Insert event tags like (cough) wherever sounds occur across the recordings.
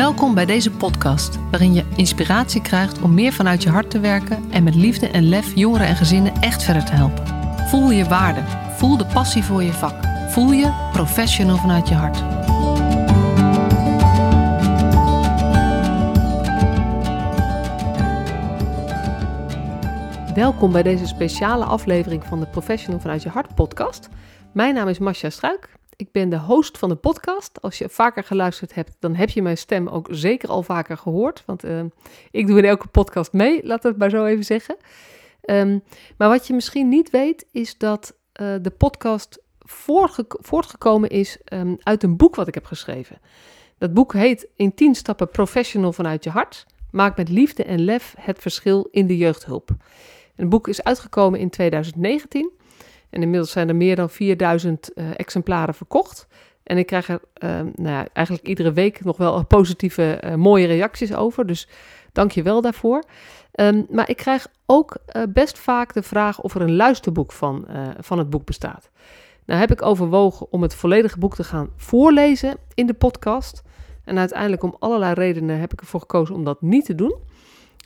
Welkom bij deze podcast, waarin je inspiratie krijgt om meer vanuit je hart te werken en met liefde en lef jongeren en gezinnen echt verder te helpen. Voel je waarde, voel de passie voor je vak, voel je professional vanuit je hart. Welkom bij deze speciale aflevering van de Professional vanuit je hart podcast. Mijn naam is Masha Struik ik ben de host van de podcast. Als je vaker geluisterd hebt, dan heb je mijn stem ook zeker al vaker gehoord. Want uh, ik doe in elke podcast mee, laat het maar zo even zeggen. Um, maar wat je misschien niet weet, is dat uh, de podcast voortgekomen is um, uit een boek wat ik heb geschreven. Dat boek heet In 10 stappen professional vanuit je hart. Maak met liefde en lef het verschil in de jeugdhulp. Het boek is uitgekomen in 2019. En inmiddels zijn er meer dan 4000 uh, eh, exemplaren verkocht. En ik krijg er uh, nou ja, eigenlijk iedere week nog wel (laughs) positieve, uh, mooie reacties over. Dus dank je wel daarvoor. Um, maar ik krijg ook uh, best vaak de vraag of er een luisterboek van, van het boek bestaat. Nou heb ik overwogen om het volledige boek te gaan voorlezen in de podcast. En uiteindelijk om allerlei redenen heb ik ervoor gekozen om dat niet te doen.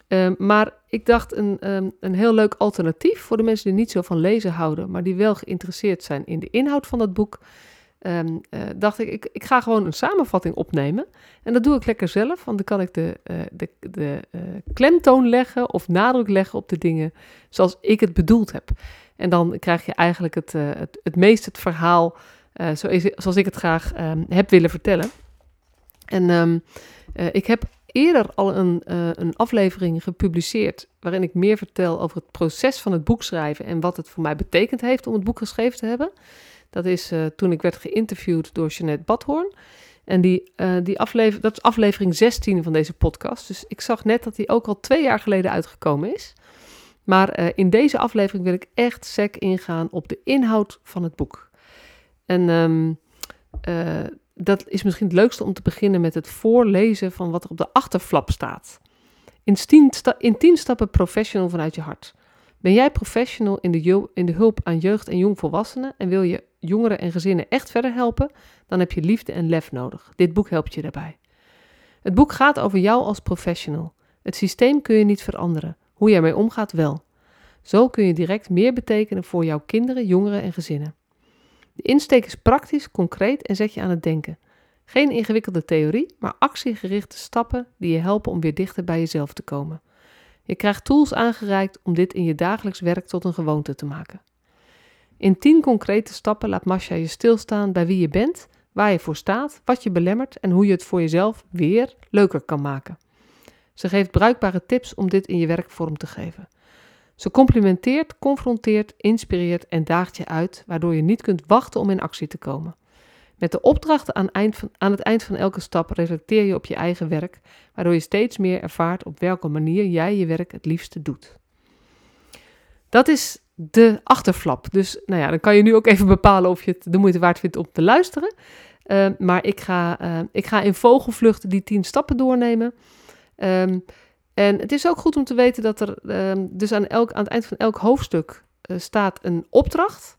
Ehm, maar ik dacht een, um, een heel leuk alternatief voor de mensen die niet zo van lezen houden, maar die wel geïnteresseerd zijn in de inhoud van dat boek. Um, uh, dacht ik, ik, ik ga gewoon een samenvatting opnemen. En dat doe ik lekker zelf, want dan kan ik de, uh, de, de uh, klemtoon leggen of nadruk leggen op de dingen zoals ik het bedoeld heb. En dan krijg je eigenlijk het, het, het meest het verhaal zoals ik het graag heb willen vertellen. En ik heb eerder al een, uh, een aflevering gepubliceerd waarin ik meer vertel over het proces van het boek schrijven en wat het voor mij betekend heeft om het boek geschreven te hebben. Dat is uh, toen ik werd geïnterviewd door Jeanette Badhoorn. En die, uh, die aflever dat is aflevering 16 van deze podcast. Dus ik zag net dat die ook al twee jaar geleden uitgekomen is. Maar in deze aflevering wil ik echt sec ingaan op de inhoud van het boek. En um, dat is misschien het leukste om te beginnen met het voorlezen van wat er op de achterflap staat. In tien, sta in tien stappen professional vanuit je hart. Ben jij professional in de, in de hulp aan jeugd en jongvolwassenen en wil je jongeren en gezinnen echt verder helpen, dan heb je liefde en lef nodig. Dit boek helpt je daarbij. Het boek gaat over jou als professional. Het systeem kun je niet veranderen. Hoe je ermee omgaat wel. Zo kun je direct meer betekenen voor jouw kinderen, jongeren en gezinnen. De insteek is praktisch, concreet en zet je aan het denken. Geen ingewikkelde theorie, maar actiegerichte stappen die je helpen om weer dichter bij jezelf te komen. Je krijgt tools aangereikt om dit in je dagelijks werk tot een gewoonte te maken. In 10 concrete stappen laat Masha je stilstaan bij wie je bent, waar je voor staat, wat je belemmert en hoe je het voor jezelf weer leuker kan maken. Ze geeft bruikbare tips om dit in je werk vorm te geven. Ze complimenteert, confronteert, inspireert en daagt je uit, waardoor je niet kunt wachten om in actie te komen. Met de opdrachten aan, eind van, aan het eind van elke stap reflecteer je op je eigen werk, waardoor je steeds meer ervaart op welke manier jij je werk het liefste doet. Dat is de achterflap. Dus nou ja, dan kan je nu ook even bepalen of je het de moeite waard vindt om te luisteren. Uh, maar ik ga, uh, ik ga in vogelvlucht die tien stappen doornemen. Um, en het is ook goed om te weten dat er uh, dus aan, elk, aan het eind van elk hoofdstuk uh, staat een opdracht.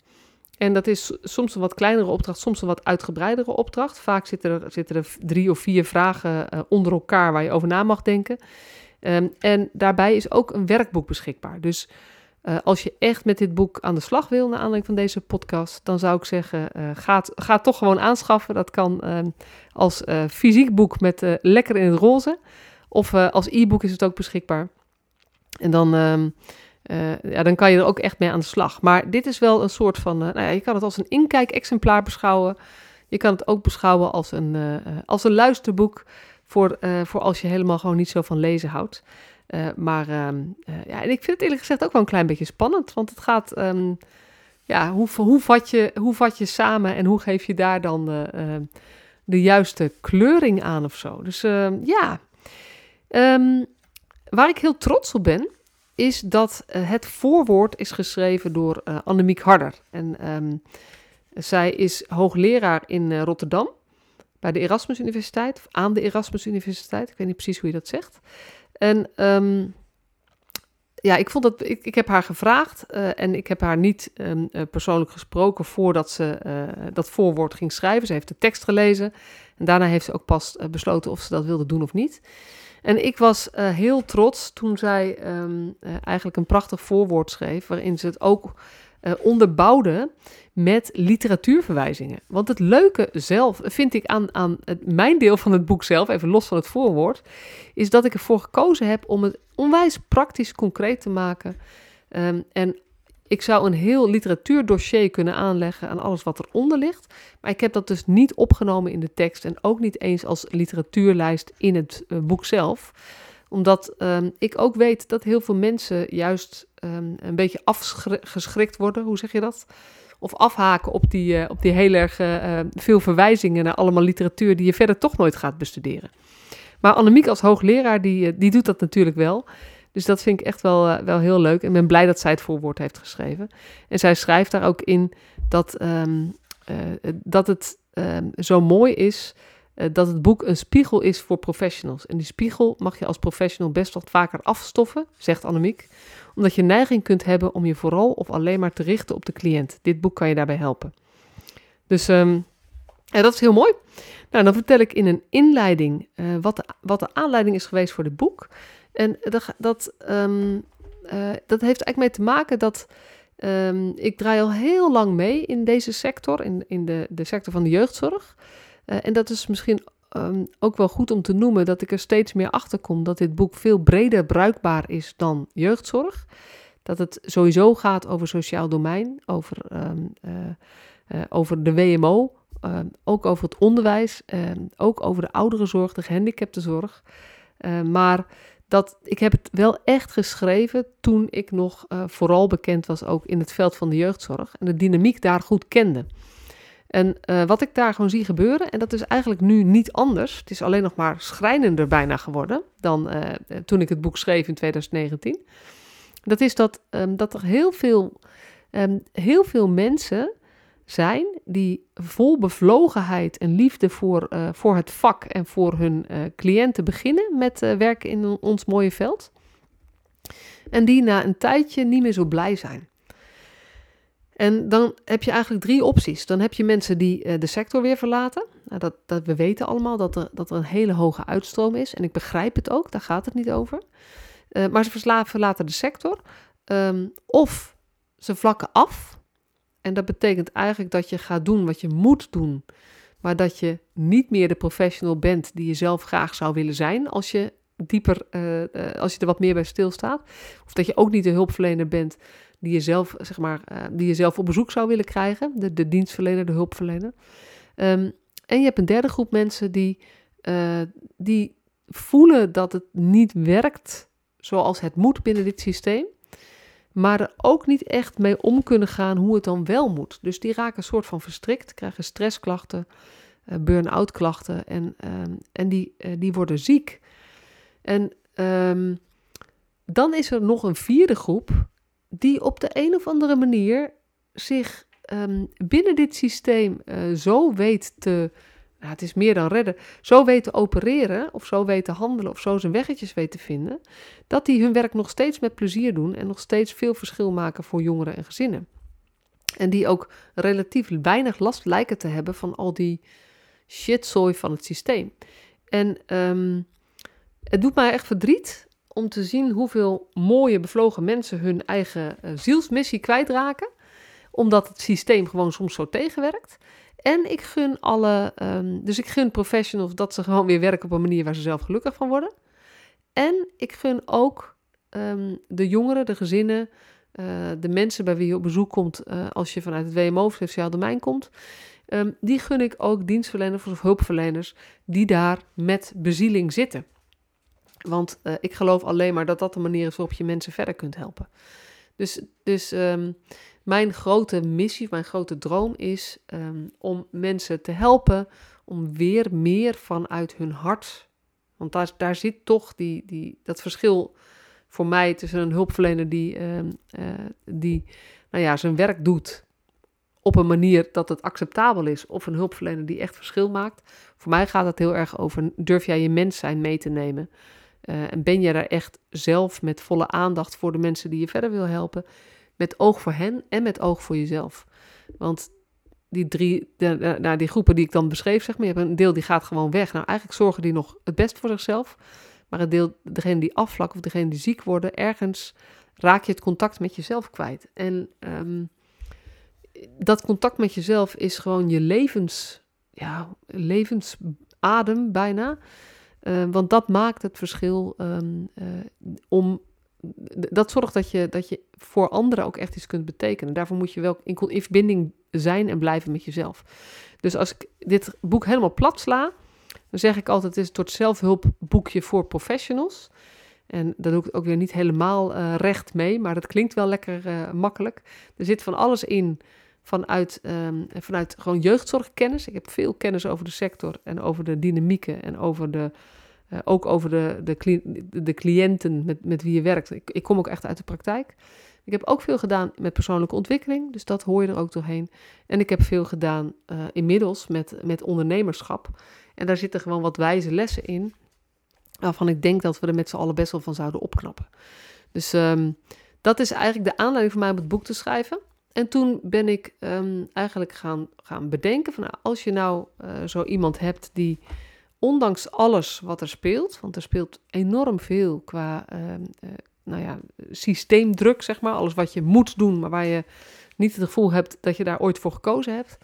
En dat is soms een wat kleinere opdracht, soms een wat uitgebreidere opdracht. Vaak zitten er, zitten er drie of vier vragen uh, onder elkaar waar je over na mag denken. Um, en daarbij is ook een werkboek beschikbaar. Dus uh, als je echt met dit boek aan de slag wil, naar aanleiding van deze podcast, dan zou ik zeggen: ga, ga toch gewoon aanschaffen. Dat kan uh, als fysiek boek met lekker in het roze. Of uh, als e-book is het ook beschikbaar. En dan, uh, uh, ja, dan kan je er ook echt mee aan de slag. Maar dit is wel een soort van, nou ja, je kan het als een inkijk-exemplaar beschouwen. Je kan het ook beschouwen als een, als een luisterboek voor, voor als je helemaal gewoon niet zo van lezen houdt. maar ehm, ja, en ik vind het eerlijk gezegd ook wel een klein beetje spannend, want het gaat, um, ja, hoe, hoe, vat je, hoe vat je samen en hoe geef je daar dan de, de juiste kleuring aan of zo. Dus ja, Um, waar ik heel trots op ben, is dat uh, het voorwoord is geschreven door uh, Annemiek Harder. En um, zij is hoogleraar in uh, Rotterdam bij de Erasmus Universiteit, of aan de Erasmus Universiteit. Ik weet niet precies hoe je dat zegt. En um, ja, ik vond dat ik, ik heb haar gevraagd eh, en ik heb haar niet ehm, eh, persoonlijk gesproken voordat ze eh, dat voorwoord ging schrijven. Ze heeft de tekst gelezen en daarna heeft ze ook pas besloten of ze dat wilde doen of niet. En ik was heel trots toen zij ehm, eigenlijk een prachtig voorwoord schreef, waarin ze het ook onderbouwde met literatuurverwijzingen. Want het leuke zelf vind ik aan, aan het, mijn deel van het boek zelf, even los van het voorwoord, is dat ik ervoor gekozen heb om het onwijs praktisch concreet te maken. Ehm, en ik zou een heel literatuurdossier kunnen aanleggen aan alles wat eronder ligt. Maar ik heb dat dus niet opgenomen in de tekst en ook niet eens als literatuurlijst in het uh, boek zelf. Omdat um, ik ook weet dat heel veel mensen juist um, een beetje afgeschrikt worden. Hoe zeg je dat? of afhaken op die, uh, op die heel erg uh, veel verwijzingen naar allemaal literatuur die je verder toch nooit gaat bestuderen. Maar Annemiek als hoogleraar, die, die doet dat natuurlijk wel. Dus dat vind ik echt wel, wel heel leuk. En ben blij dat zij het voorwoord heeft geschreven. En zij schrijft daar ook in dat, um, dat het um, zo mooi is dat het boek een spiegel is voor professionals. En die spiegel mag je als professional best wat vaker afstoffen, zegt Annemiek omdat je neiging kunt hebben om je vooral of alleen maar te richten op de cliënt. Dit boek kan je daarbij helpen. Dus um, ja, dat is heel mooi. Nou, dan vertel ik in een inleiding uh, wat, de, wat de aanleiding is geweest voor dit boek. En dat, dat, um, uh, dat heeft eigenlijk mee te maken dat um, ik draai al heel lang mee in deze sector, in, in de, de sector van de jeugdzorg. Uh, en dat is misschien um, ook wel goed om te noemen dat ik er steeds meer achter kom dat dit boek veel breder bruikbaar is dan jeugdzorg. Dat het sowieso gaat over sociaal domein, over, over de WMO, uh, ook over het onderwijs, ook over de ouderenzorg, de gehandicaptenzorg. maar dat, ik heb het wel echt geschreven toen ik nog vooral bekend was ook in het veld van de jeugdzorg en de dynamiek daar goed kende. En uh, wat ik daar gewoon zie gebeuren, en dat is eigenlijk nu niet anders, het is alleen nog maar schrijnender bijna geworden dan uh, toen ik het boek schreef in 2019. Dat is dat, dat er heel veel, heel veel mensen zijn die vol bevlogenheid en liefde voor, uh, voor het vak en voor hun cliënten beginnen met werken in ons mooie veld. En die na een tijdje niet meer zo blij zijn. En dan heb je eigenlijk drie opties. Dan heb je mensen die de sector weer verlaten. Nou, dat, dat, we weten allemaal dat er, dat er een hele hoge uitstroom is. En ik begrijp het ook, daar gaat het niet over. Maar ze verlaten de sector. Um, of ze vlakken af. En dat betekent eigenlijk dat je gaat doen wat je moet doen. Maar dat je niet meer de professional bent die je zelf graag zou willen zijn. Als je dieper, uh, als je er wat meer bij stilstaat. Of dat je ook niet de hulpverlener bent die je zelf, zeg maar, uh, die je zelf op bezoek zou willen krijgen. De, dienstverlener, de hulpverlener. Um, en je hebt een derde groep mensen die, die voelen dat het niet werkt zoals het moet binnen dit systeem. Maar er ook niet echt mee om kunnen gaan hoe het dan wel moet. Dus die raken een soort van verstrikt, krijgen stressklachten, uh, burn-out klachten en, um, en die, die worden ziek. En um, dan is er nog een vierde groep die op de een of andere manier zich um, binnen dit systeem uh, zo weet te, het is meer dan redden, zo weet te opereren of zo weet te handelen of zo zijn weggetjes weet te vinden, dat die hun werk nog steeds met plezier doen en nog steeds veel verschil maken voor jongeren en gezinnen. En die ook relatief weinig last lijken te hebben van al die shitzooi van het systeem. En um, het doet mij echt verdriet om te zien hoeveel mooie, bevlogen mensen hun eigen uh, zielsmissie kwijtraken. Omdat het systeem gewoon soms zo tegenwerkt. En ik gun alle, um, dus ik gun professionals dat ze gewoon weer werken op een manier waar ze zelf gelukkig van worden. En ik gun ook um, de jongeren, de gezinnen, uh, de mensen bij wie je op bezoek komt uh, als je vanuit het WMO of sociaal domein komt. Um, die gun ik ook dienstverleners of hulpverleners die daar met bezieling zitten. Want uh, ik geloof alleen maar dat dat de manier is waarop je mensen verder kunt helpen. Dus, dus mijn grote missie, mijn grote droom is um, om mensen te helpen om weer meer vanuit hun hart. Want daar, daar zit toch die, die, dat verschil voor mij tussen een hulpverlener die, um, uh, die nou ja, zijn werk doet op een manier dat het acceptabel is, of een hulpverlener die echt verschil maakt. Voor mij gaat het heel erg over: durf jij je mens zijn mee te nemen? Uh, en ben je daar echt zelf met volle aandacht voor de mensen die je verder wil helpen, met oog voor hen en met oog voor jezelf. Want die drie, de, nou, die groepen die ik dan beschreef, zeg maar, je hebt een deel die gaat gewoon weg. Nou, eigenlijk zorgen die nog het best voor zichzelf. Maar het deel, degene die afvlakken of degene die ziek worden, ergens raak je het contact met jezelf kwijt. En ehm, dat contact met jezelf is gewoon je levens, ja, levensadem bijna. Uh, want dat maakt het verschil um, uh, om. Dat zorgt dat je, dat je voor anderen ook echt iets kunt betekenen. Daarvoor moet je wel in, in verbinding zijn en blijven met jezelf. Dus als ik dit boek helemaal plat sla, dan zeg ik altijd: het is een soort zelfhulpboekje voor professionals. En daar doe ik ook weer niet helemaal uh, recht mee, maar dat klinkt wel lekker uh, makkelijk. Er zit van alles in vanuit, um, vanuit gewoon jeugdzorgkennis. Ik heb veel kennis over de sector en over de dynamieken en over de, uh, ook over de, de, cliënten met, met wie je werkt. Ik, ik kom ook echt uit de praktijk. Ik heb ook veel gedaan met persoonlijke ontwikkeling, dus dat hoor je er ook doorheen. En ik heb veel gedaan uh, inmiddels met, met ondernemerschap. En daar zitten gewoon wat wijze lessen in, waarvan ik denk dat we er met z'n allen best wel van zouden opknappen. Dus um, dat is eigenlijk de aanleiding voor mij om het boek te schrijven. En toen ben ik um, eigenlijk gaan, gaan bedenken van nou, als je nou uh, zo iemand hebt die ondanks alles wat er speelt, want er speelt enorm veel qua uh, uh, nou ja, systeemdruk, zeg maar, alles wat je moet doen, maar waar je niet het gevoel hebt dat je daar ooit voor gekozen hebt.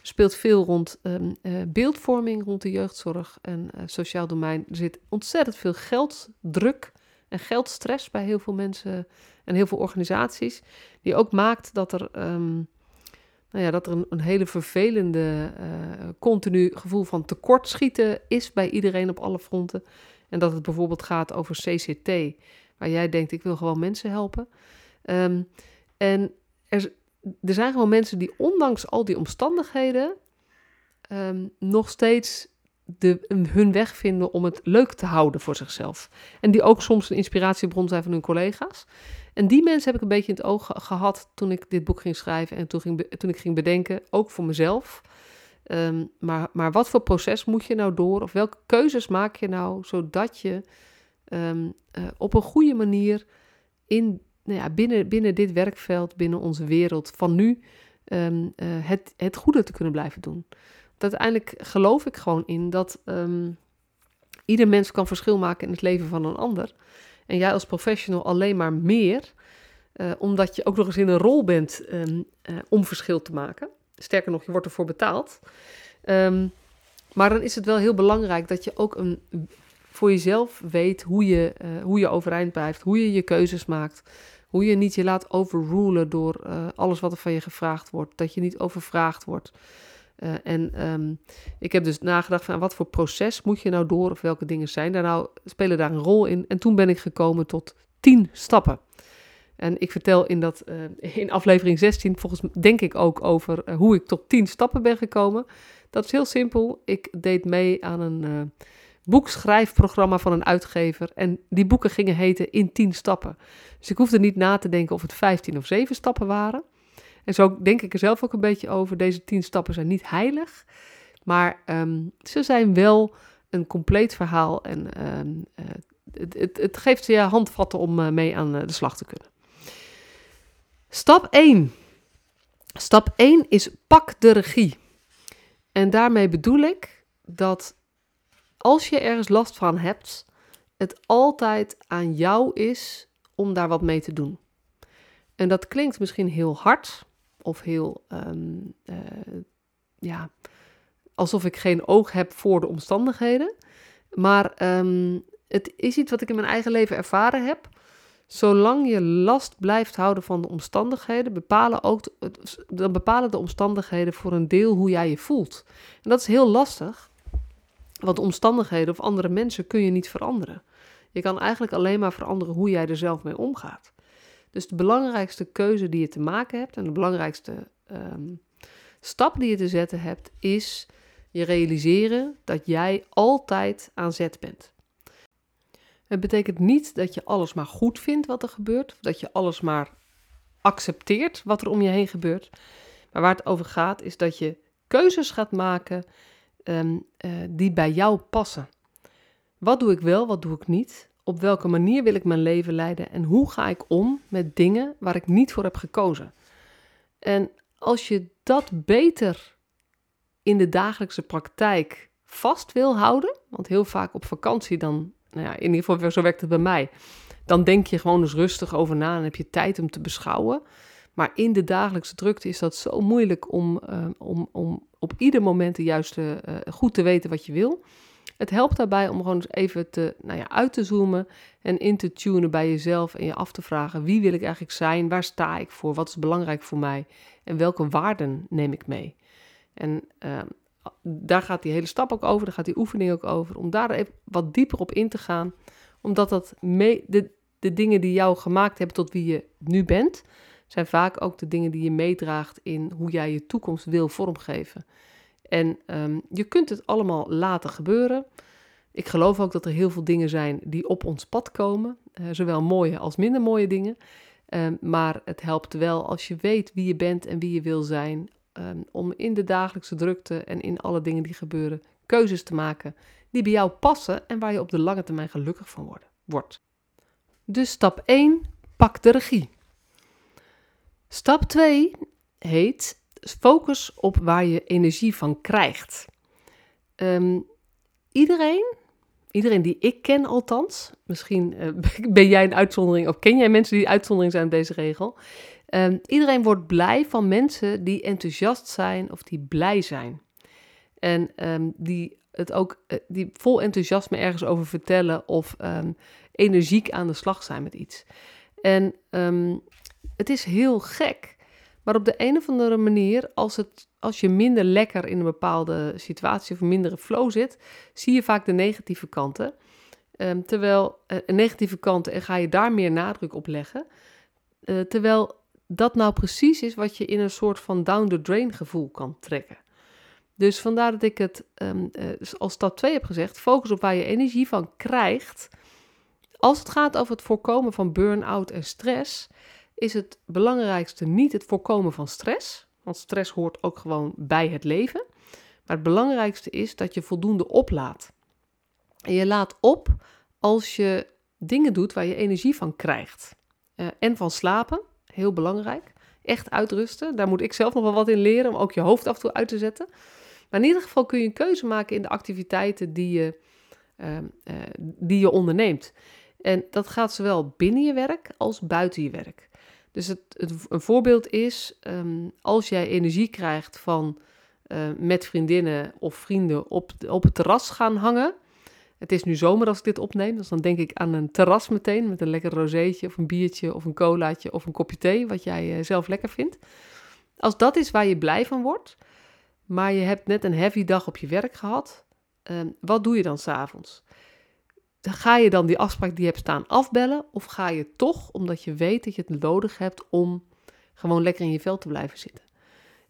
Er speelt veel rond um, beeldvorming, rond de jeugdzorg en sociaal domein. Er zit ontzettend veel gelddruk en geldstress bij heel veel mensen en heel veel organisaties, die ook maakt dat er, um, nou ja, dat er een, een hele vervelende, uh, continu gevoel van tekortschieten is bij iedereen op alle fronten. En dat het bijvoorbeeld gaat over CCT, waar jij denkt, ik wil gewoon mensen helpen. Um, en er, er zijn gewoon mensen die ondanks al die omstandigheden um, nog steeds de, hun weg vinden om het leuk te houden voor zichzelf. En die ook soms een inspiratiebron zijn van hun collega's. En die mensen heb ik een beetje in het oog gehad toen ik dit boek ging schrijven en toen, ging, toen ik ging bedenken, ook voor mezelf. Um, maar, maar wat voor proces moet je nou door? Of welke keuzes maak je nou zodat je um, uh, op een goede manier in, nou ja, binnen, binnen dit werkveld, binnen onze wereld van nu, um, uh, het, het goede te kunnen blijven doen? Dat uiteindelijk geloof ik gewoon in dat ieder mens kan verschil maken in het leven van een ander. En jij als professional alleen maar meer, uh, omdat je ook nog eens in een rol bent um, uh, om verschil te maken. Sterker nog, je wordt ervoor betaald. Um, maar dan is het wel heel belangrijk dat je ook een, voor jezelf weet hoe je, uh, hoe je overeind blijft, hoe je je keuzes maakt. Hoe je niet je laat overrulen door alles wat er van je gevraagd wordt. Dat je niet overvraagd wordt. Uh, en um, ik heb dus nagedacht van wat voor proces moet je nou door of welke dingen zijn daar nou, spelen daar een rol in. En toen ben ik gekomen tot tien stappen. En ik vertel in, dat, uh, in aflevering 16 volgens denk ik ook over uh, hoe ik tot tien stappen ben gekomen. Dat is heel simpel. Ik deed mee aan een boekschrijfprogramma van een uitgever. En die boeken gingen heten in tien stappen. Dus ik hoefde niet na te denken of het 15 of 7 stappen waren. En zo denk ik er zelf ook een beetje over. Deze tien stappen zijn niet heilig, maar um, ze zijn wel een compleet verhaal en um, uh, het, het, het, geeft je handvatten om uh, mee aan uh, de slag te kunnen. Stap 1. Stap 1 is pak de regie. En daarmee bedoel ik dat als je ergens last van hebt, het altijd aan jou is om daar wat mee te doen. En dat klinkt misschien heel hard, of heel, um, uh, ja, alsof ik geen oog heb voor de omstandigheden. Maar um, het is iets wat ik in mijn eigen leven ervaren heb. Zolang je last blijft houden van de omstandigheden, bepalen ook dan bepalen de omstandigheden voor een deel hoe jij je voelt. En dat is heel lastig, want omstandigheden of andere mensen kun je niet veranderen. Je kan eigenlijk alleen maar veranderen hoe jij er zelf mee omgaat. Dus de belangrijkste keuze die je te maken hebt en de belangrijkste um, stap die je te zetten hebt, is je realiseren dat jij altijd aan zet bent. Het betekent niet dat je alles maar goed vindt wat er gebeurt, of dat je alles maar accepteert wat er om je heen gebeurt. Maar waar het over gaat, is dat je keuzes gaat maken um, uh, die bij jou passen. Wat doe ik wel, wat doe ik niet? Op welke manier wil ik mijn leven leiden en hoe ga ik om met dingen waar ik niet voor heb gekozen. En als je dat beter in de dagelijkse praktijk vast wil houden, want heel vaak op vakantie dan, nou ja, in ieder geval zo werkt het bij mij, dan denk je gewoon eens rustig over na en heb je tijd om te beschouwen. Maar in de dagelijkse drukte is dat zo moeilijk om, uh, om, om op ieder moment de juiste, uh, goed te weten wat je wil. Het helpt daarbij om gewoon eens even te, nou ja, uit te zoomen en in te tunen bij jezelf en je af te vragen: wie wil ik eigenlijk zijn? Waar sta ik voor? Wat is belangrijk voor mij? En welke waarden neem ik mee? En uh, daar gaat die hele stap ook over, daar gaat die oefening ook over, om daar even wat dieper op in te gaan, omdat dat mee, de, de dingen die jou gemaakt hebben tot wie je nu bent, zijn vaak ook de dingen die je meedraagt in hoe jij je toekomst wil vormgeven. En um, je kunt het allemaal laten gebeuren. Ik geloof ook dat er heel veel dingen zijn die op ons pad komen, uh, zowel mooie als minder mooie dingen. Um, maar het helpt wel als je weet wie je bent en wie je wil zijn, um, om in de dagelijkse drukte en in alle dingen die gebeuren keuzes te maken die bij jou passen en waar je op de lange termijn gelukkig van wordt. Dus stap 1, pak de regie. Stap 2 heet focus op waar je energie van krijgt. Um, iedereen, iedereen die ik ken althans, misschien uh, (laughs) ben jij een uitzondering of ken jij mensen die uitzondering zijn op deze regel. Um, iedereen wordt blij van mensen die enthousiast zijn of die blij zijn. En um, die het ook uh, die vol enthousiasme ergens over vertellen of energiek aan de slag zijn met iets. En het is heel gek. Maar op de een of andere manier, als, het, als je minder lekker in een bepaalde situatie of mindere flow zit, zie je vaak de negatieve kanten. Um, terwijl uh, negatieve kanten en ga je daar meer nadruk op leggen. Uh, terwijl dat nou precies is wat je in een soort van down the drain gevoel kan trekken. Dus vandaar dat ik het um, uh, als stap 2 heb gezegd: focus op waar je energie van krijgt. Als het gaat over het voorkomen van burn-out en stress, is het belangrijkste niet het voorkomen van stress, want stress hoort ook gewoon bij het leven. Maar het belangrijkste is dat je voldoende oplaat. En je laat op als je dingen doet waar je energie van krijgt. Uh, en van slapen, heel belangrijk. Echt uitrusten. Daar moet ik zelf nog wel wat in leren om ook je hoofd af en toe uit te zetten. Maar in ieder geval kun je een keuze maken in de activiteiten die je, uh, uh, die je onderneemt. En dat gaat zowel binnen je werk als buiten je werk. Dus het, een voorbeeld is, um, als jij energie krijgt van uh, met vriendinnen of vrienden op, op het terras gaan hangen. Het is nu zomer als ik dit opneem, dus dan denk ik aan een terras meteen met een lekker rozeetje of een biertje of een colaatje of een kopje thee, wat jij uh, zelf lekker vindt. Als dat is waar je blij van wordt, maar je hebt net een heavy dag op je werk gehad, uh, wat doe je dan s'avonds? Ga je dan die afspraak die je hebt staan afbellen? Of ga je toch, omdat je weet dat je het nodig hebt om gewoon lekker in je vel te blijven zitten?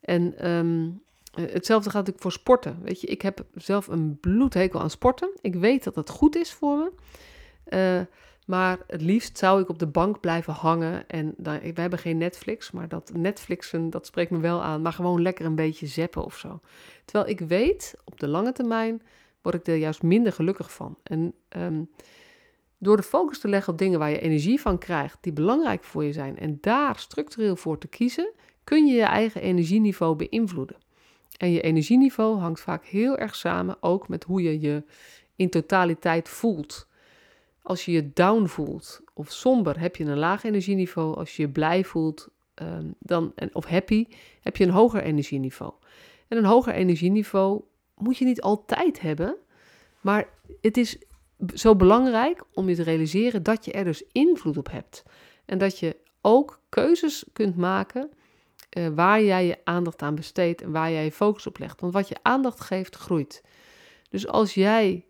En um, hetzelfde gaat natuurlijk voor sporten. Weet je, ik heb zelf een bloedhekel aan sporten. Ik weet dat het goed is voor me. Uh, maar het liefst zou ik op de bank blijven hangen. En we hebben geen Netflix, maar dat Netflixen, dat spreekt me wel aan. Maar gewoon lekker een beetje zeppen of zo. Terwijl ik weet, op de lange termijn word ik er juist minder gelukkig van. En um, door de focus te leggen op dingen waar je energie van krijgt, die belangrijk voor je zijn, en daar structureel voor te kiezen, kun je je eigen energieniveau beïnvloeden. En je energieniveau hangt vaak heel erg samen ook met hoe je je in totaliteit voelt. Als je je down voelt of somber, heb je een laag energieniveau. Als je je blij voelt um, dan, of happy, heb je een hoger energieniveau. En een hoger energieniveau moet je niet altijd hebben. Maar het is zo belangrijk om je te realiseren dat je er dus invloed op hebt. En dat je ook keuzes kunt maken uh, waar jij je aandacht aan besteedt en waar jij je focus op legt. Want wat je aandacht geeft, groeit. Dus als jij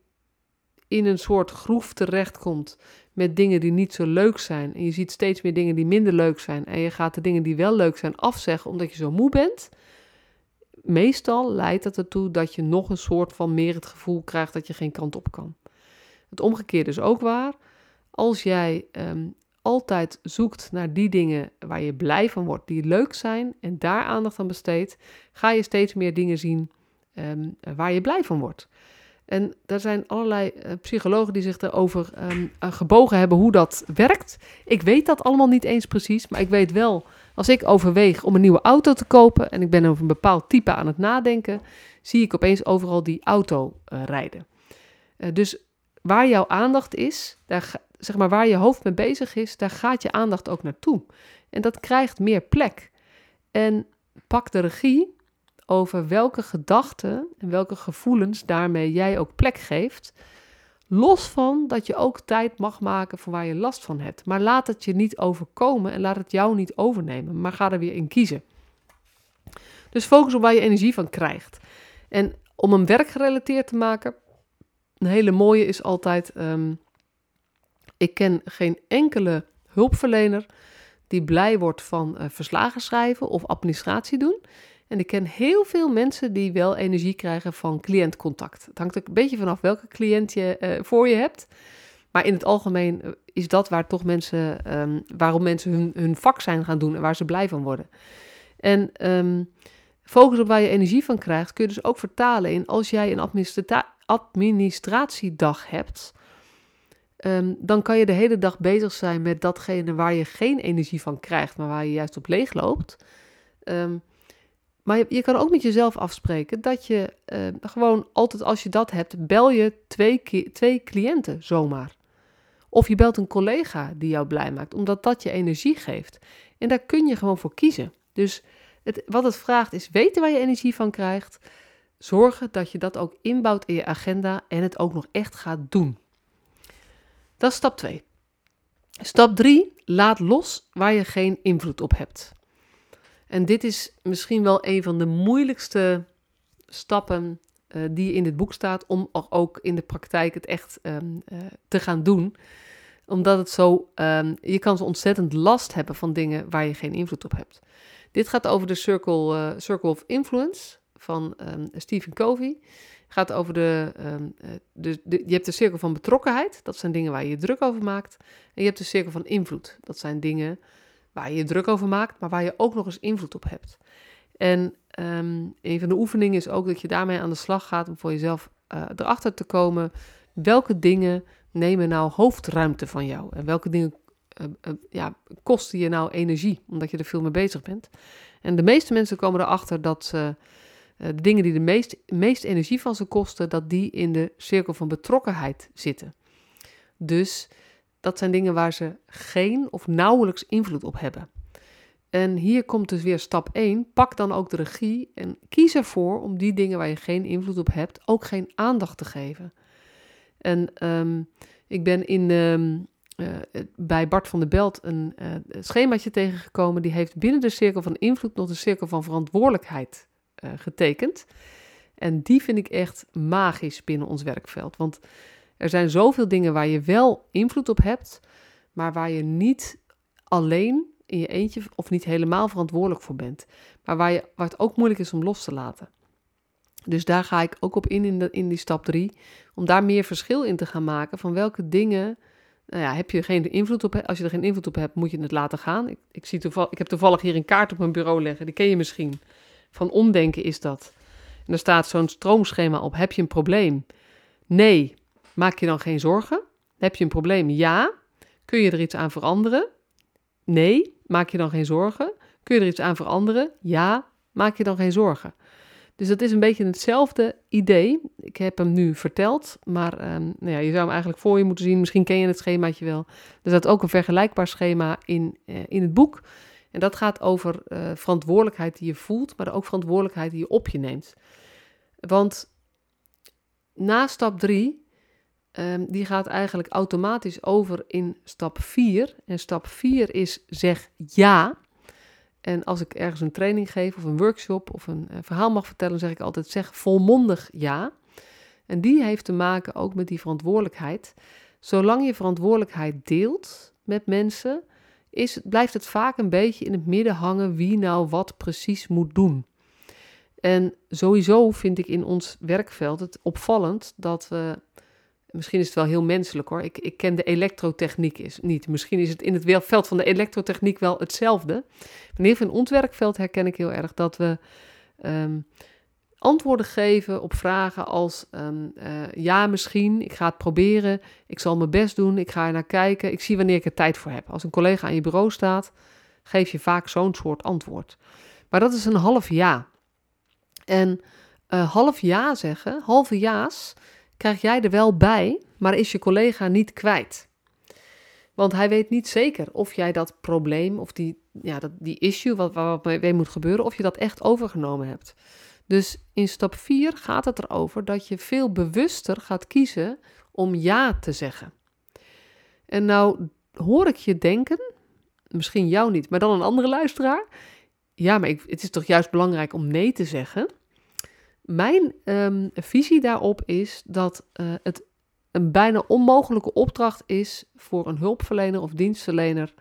in een soort groef terechtkomt met dingen die niet zo leuk zijn en je ziet steeds meer dingen die minder leuk zijn en je gaat de dingen die wel leuk zijn afzeggen omdat je zo moe bent, meestal leidt het ertoe dat je nog een soort van meer het gevoel krijgt dat je geen kant op kan. Het omgekeerde is ook waar. Als jij um, altijd zoekt naar die dingen waar je blij van wordt, die leuk zijn en daar aandacht aan besteedt, ga je steeds meer dingen zien um, waar je blij van wordt. En er zijn allerlei uh, psychologen die zich erover um, gebogen hebben hoe dat werkt. Ik weet dat allemaal niet eens precies, maar ik weet wel, als ik overweeg om een nieuwe auto te kopen en ik ben over een bepaald type aan het nadenken, zie ik opeens overal die auto uh, rijden. dus waar jouw aandacht is, daar, zeg maar waar je hoofd mee bezig is, daar gaat je aandacht ook naartoe. En dat krijgt meer plek. En pak de regie over welke gedachten en welke gevoelens daarmee jij ook plek geeft. Los van dat je ook tijd mag maken voor waar je last van hebt. Maar laat het je niet overkomen en laat het jou niet overnemen. Maar ga er weer in kiezen. Dus focus op waar je energie van krijgt. En om hem werkgerelateerd te maken, een hele mooie is altijd: ehm, ik ken geen enkele hulpverlener die blij wordt van uh, verslagen schrijven of administratie doen. En ik ken heel veel mensen die wel energie krijgen van cliëntcontact. Het hangt ook een beetje vanaf welke cliënt je uh, voor je hebt. Maar in het algemeen eh, is dat waar toch mensen, um, waarom mensen hun, hun vak zijn gaan doen en waar ze blij van worden. En um, focus op waar je energie van krijgt, kun je dus ook vertalen in als jij een administra administratiedag hebt. Um, dan kan je de hele dag bezig zijn met datgene waar je geen energie van krijgt, maar waar je juist op leeg loopt. Maar je, kan ook met jezelf afspreken dat je uh, gewoon altijd als je dat hebt, bel je twee, twee cliënten zomaar. Of je belt een collega die jou blij maakt, omdat dat je energie geeft. En daar kun je gewoon voor kiezen. Dus het, wat het vraagt is weten waar je energie van krijgt. Zorgen dat je dat ook inbouwt in je agenda en het ook nog echt gaat doen. Dat is stap 2. Stap 3. Laat los waar je geen invloed op hebt. En dit is misschien wel een van de moeilijkste stappen uh, die in dit boek staat om ook in de praktijk het echt um, uh, te gaan doen. Omdat het zo, um, je kan zo ontzettend last hebben van dingen waar je geen invloed op hebt. Dit gaat over de Circle, uh, Circle of Influence van um, Stephen Covey. Gaat over de, de, de, je hebt de cirkel van betrokkenheid, dat zijn dingen waar je je druk over maakt. En je hebt de cirkel van invloed, dat zijn dingen waar je je druk over maakt, maar waar je ook nog eens invloed op hebt. En um, een van de oefeningen is ook dat je daarmee aan de slag gaat om voor jezelf uh, erachter te komen welke dingen nemen nou hoofdruimte van jou en welke dingen uh, uh, ja, kosten je nou energie omdat je er veel mee bezig bent. En de meeste mensen komen erachter dat ze de dingen die de meest, meest energie van ze kosten, dat die in de cirkel van betrokkenheid zitten. Dus dat zijn dingen waar ze geen of nauwelijks invloed op hebben. En hier komt dus weer stap 1. Pak dan ook de regie en kies ervoor om die dingen waar je geen invloed op hebt ook geen aandacht te geven. En um, ik ben in, um, uh, bij Bart van der Belt een uh, schemaatje tegengekomen. Die heeft binnen de cirkel van invloed nog de cirkel van verantwoordelijkheid uh, getekend. En die vind ik echt magisch binnen ons werkveld. Want er zijn zoveel dingen waar je wel invloed op hebt, maar waar je niet alleen in je eentje of niet helemaal verantwoordelijk voor bent. Maar waar, je, waar het ook moeilijk is om los te laten. Dus daar ga ik ook op in in, die stap 3. Om daar meer verschil in te gaan maken van welke dingen. Nou ja, heb je geen invloed op? Als je er geen invloed op hebt, moet je het laten gaan. Ik, ik, zie ik heb toevallig hier een kaart op mijn bureau liggen. Die ken je misschien. Van omdenken is dat. En er staat zo'n stroomschema op. Heb je een probleem? Nee. Maak je dan geen zorgen? Heb je een probleem? Ja. Kun je er iets aan veranderen? Nee. Maak je dan geen zorgen? Kun je er iets aan veranderen? Ja. Maak je dan geen zorgen? Dus dat is een beetje hetzelfde idee. Ik heb hem nu verteld, maar um, nou ja, je zou hem eigenlijk voor je moeten zien. Misschien ken je het schemaatje wel. Er staat ook een vergelijkbaar schema in, uh, in het boek. En dat gaat over uh, verantwoordelijkheid die je voelt, maar ook verantwoordelijkheid die je op je neemt. Want na stap 3 Um, die gaat eigenlijk automatisch over in stap 4. En stap 4 is zeg ja. En als ik ergens een training geef of een workshop of een uh, verhaal mag vertellen, zeg ik altijd zeg volmondig ja. En die heeft te maken ook met die verantwoordelijkheid. Zolang je verantwoordelijkheid deelt met mensen, is, blijft het vaak een beetje in het midden hangen wie nou wat precies moet doen. En sowieso vind ik in ons werkveld het opvallend dat we Misschien is het wel heel menselijk hoor. Ik, ik ken de elektrotechniek is, niet. Misschien is het in het veld van de elektrotechniek wel hetzelfde. Maar in ieder in herken ik heel erg dat we um, antwoorden geven op vragen als ehm, eh, ja, misschien, ik ga het proberen, ik zal mijn best doen, ik ga er naar kijken, ik zie wanneer ik er tijd voor heb. Als een collega aan je bureau staat, geef je vaak zo'n soort antwoord. Maar dat is een half ja. En uh, half ja zeggen, halve ja's, krijg jij er wel bij, maar is je collega niet kwijt. Want hij weet niet zeker of jij dat probleem of die, ja, dat, die issue wat, wat mee moet gebeuren, of je dat echt overgenomen hebt. Dus in stap 4 gaat het erover dat je veel bewuster gaat kiezen om ja te zeggen. En nou hoor ik je denken, misschien jou niet, maar dan een andere luisteraar. Ja, maar ik, het is toch juist belangrijk om nee te zeggen. Mijn um, visie daarop is dat uh, het een bijna onmogelijke opdracht is voor een hulpverlener of dienstverlener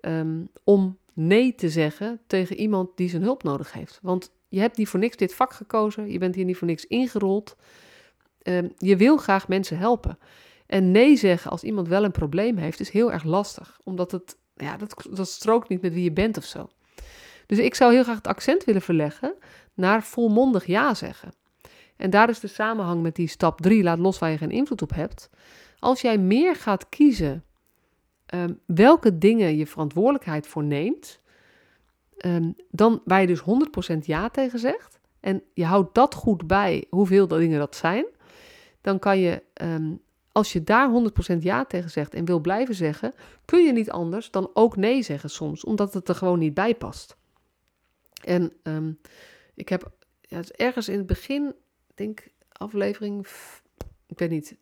um, om nee te zeggen tegen iemand die zijn hulp nodig heeft. Want je hebt niet voor niks dit vak gekozen, je bent hier niet voor niks ingerold. Um, je wil graag mensen helpen. En nee zeggen als iemand wel een probleem heeft, is heel erg lastig, omdat het, ja, dat, dat strookt niet met wie je bent of zo. Dus ik zou heel graag het accent willen verleggen naar volmondig ja zeggen. En daar is de samenhang met die stap 3, laat los waar je geen invloed op hebt. Als jij meer gaat kiezen um, welke dingen je verantwoordelijkheid voor neemt, um, dan waar je dus 100% ja tegen zegt, en je houdt dat goed bij hoeveel dingen dat zijn, dan kan je, um, als je daar 100% ja tegen zegt en wil blijven zeggen, kun je niet anders dan ook nee zeggen soms, omdat het er gewoon niet bij past. En ik heb ja, ergens in het begin denk aflevering, ik weet niet,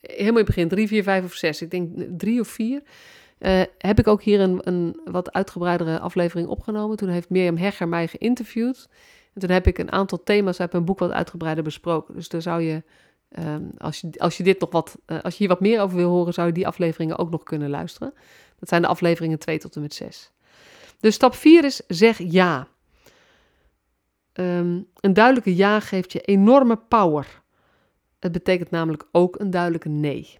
helemaal in het begin, drie, vier, vijf of zes, ik denk drie of vier, uh, heb ik ook hier een, een wat uitgebreidere aflevering opgenomen. Toen heeft Mirjam Hegger mij geïnterviewd. En toen heb ik een aantal thema's uit mijn boek wat uitgebreider besproken. Dus daar zou je, um, als je, als je dit nog wat, uh, als je hier wat meer over wil horen, zou je die afleveringen ook nog kunnen luisteren. Dat zijn de afleveringen 2 tot en met 6. Dus stap 4 is zeg ja. Um, een duidelijke ja geeft je enorme power. Het betekent namelijk ook een duidelijke nee.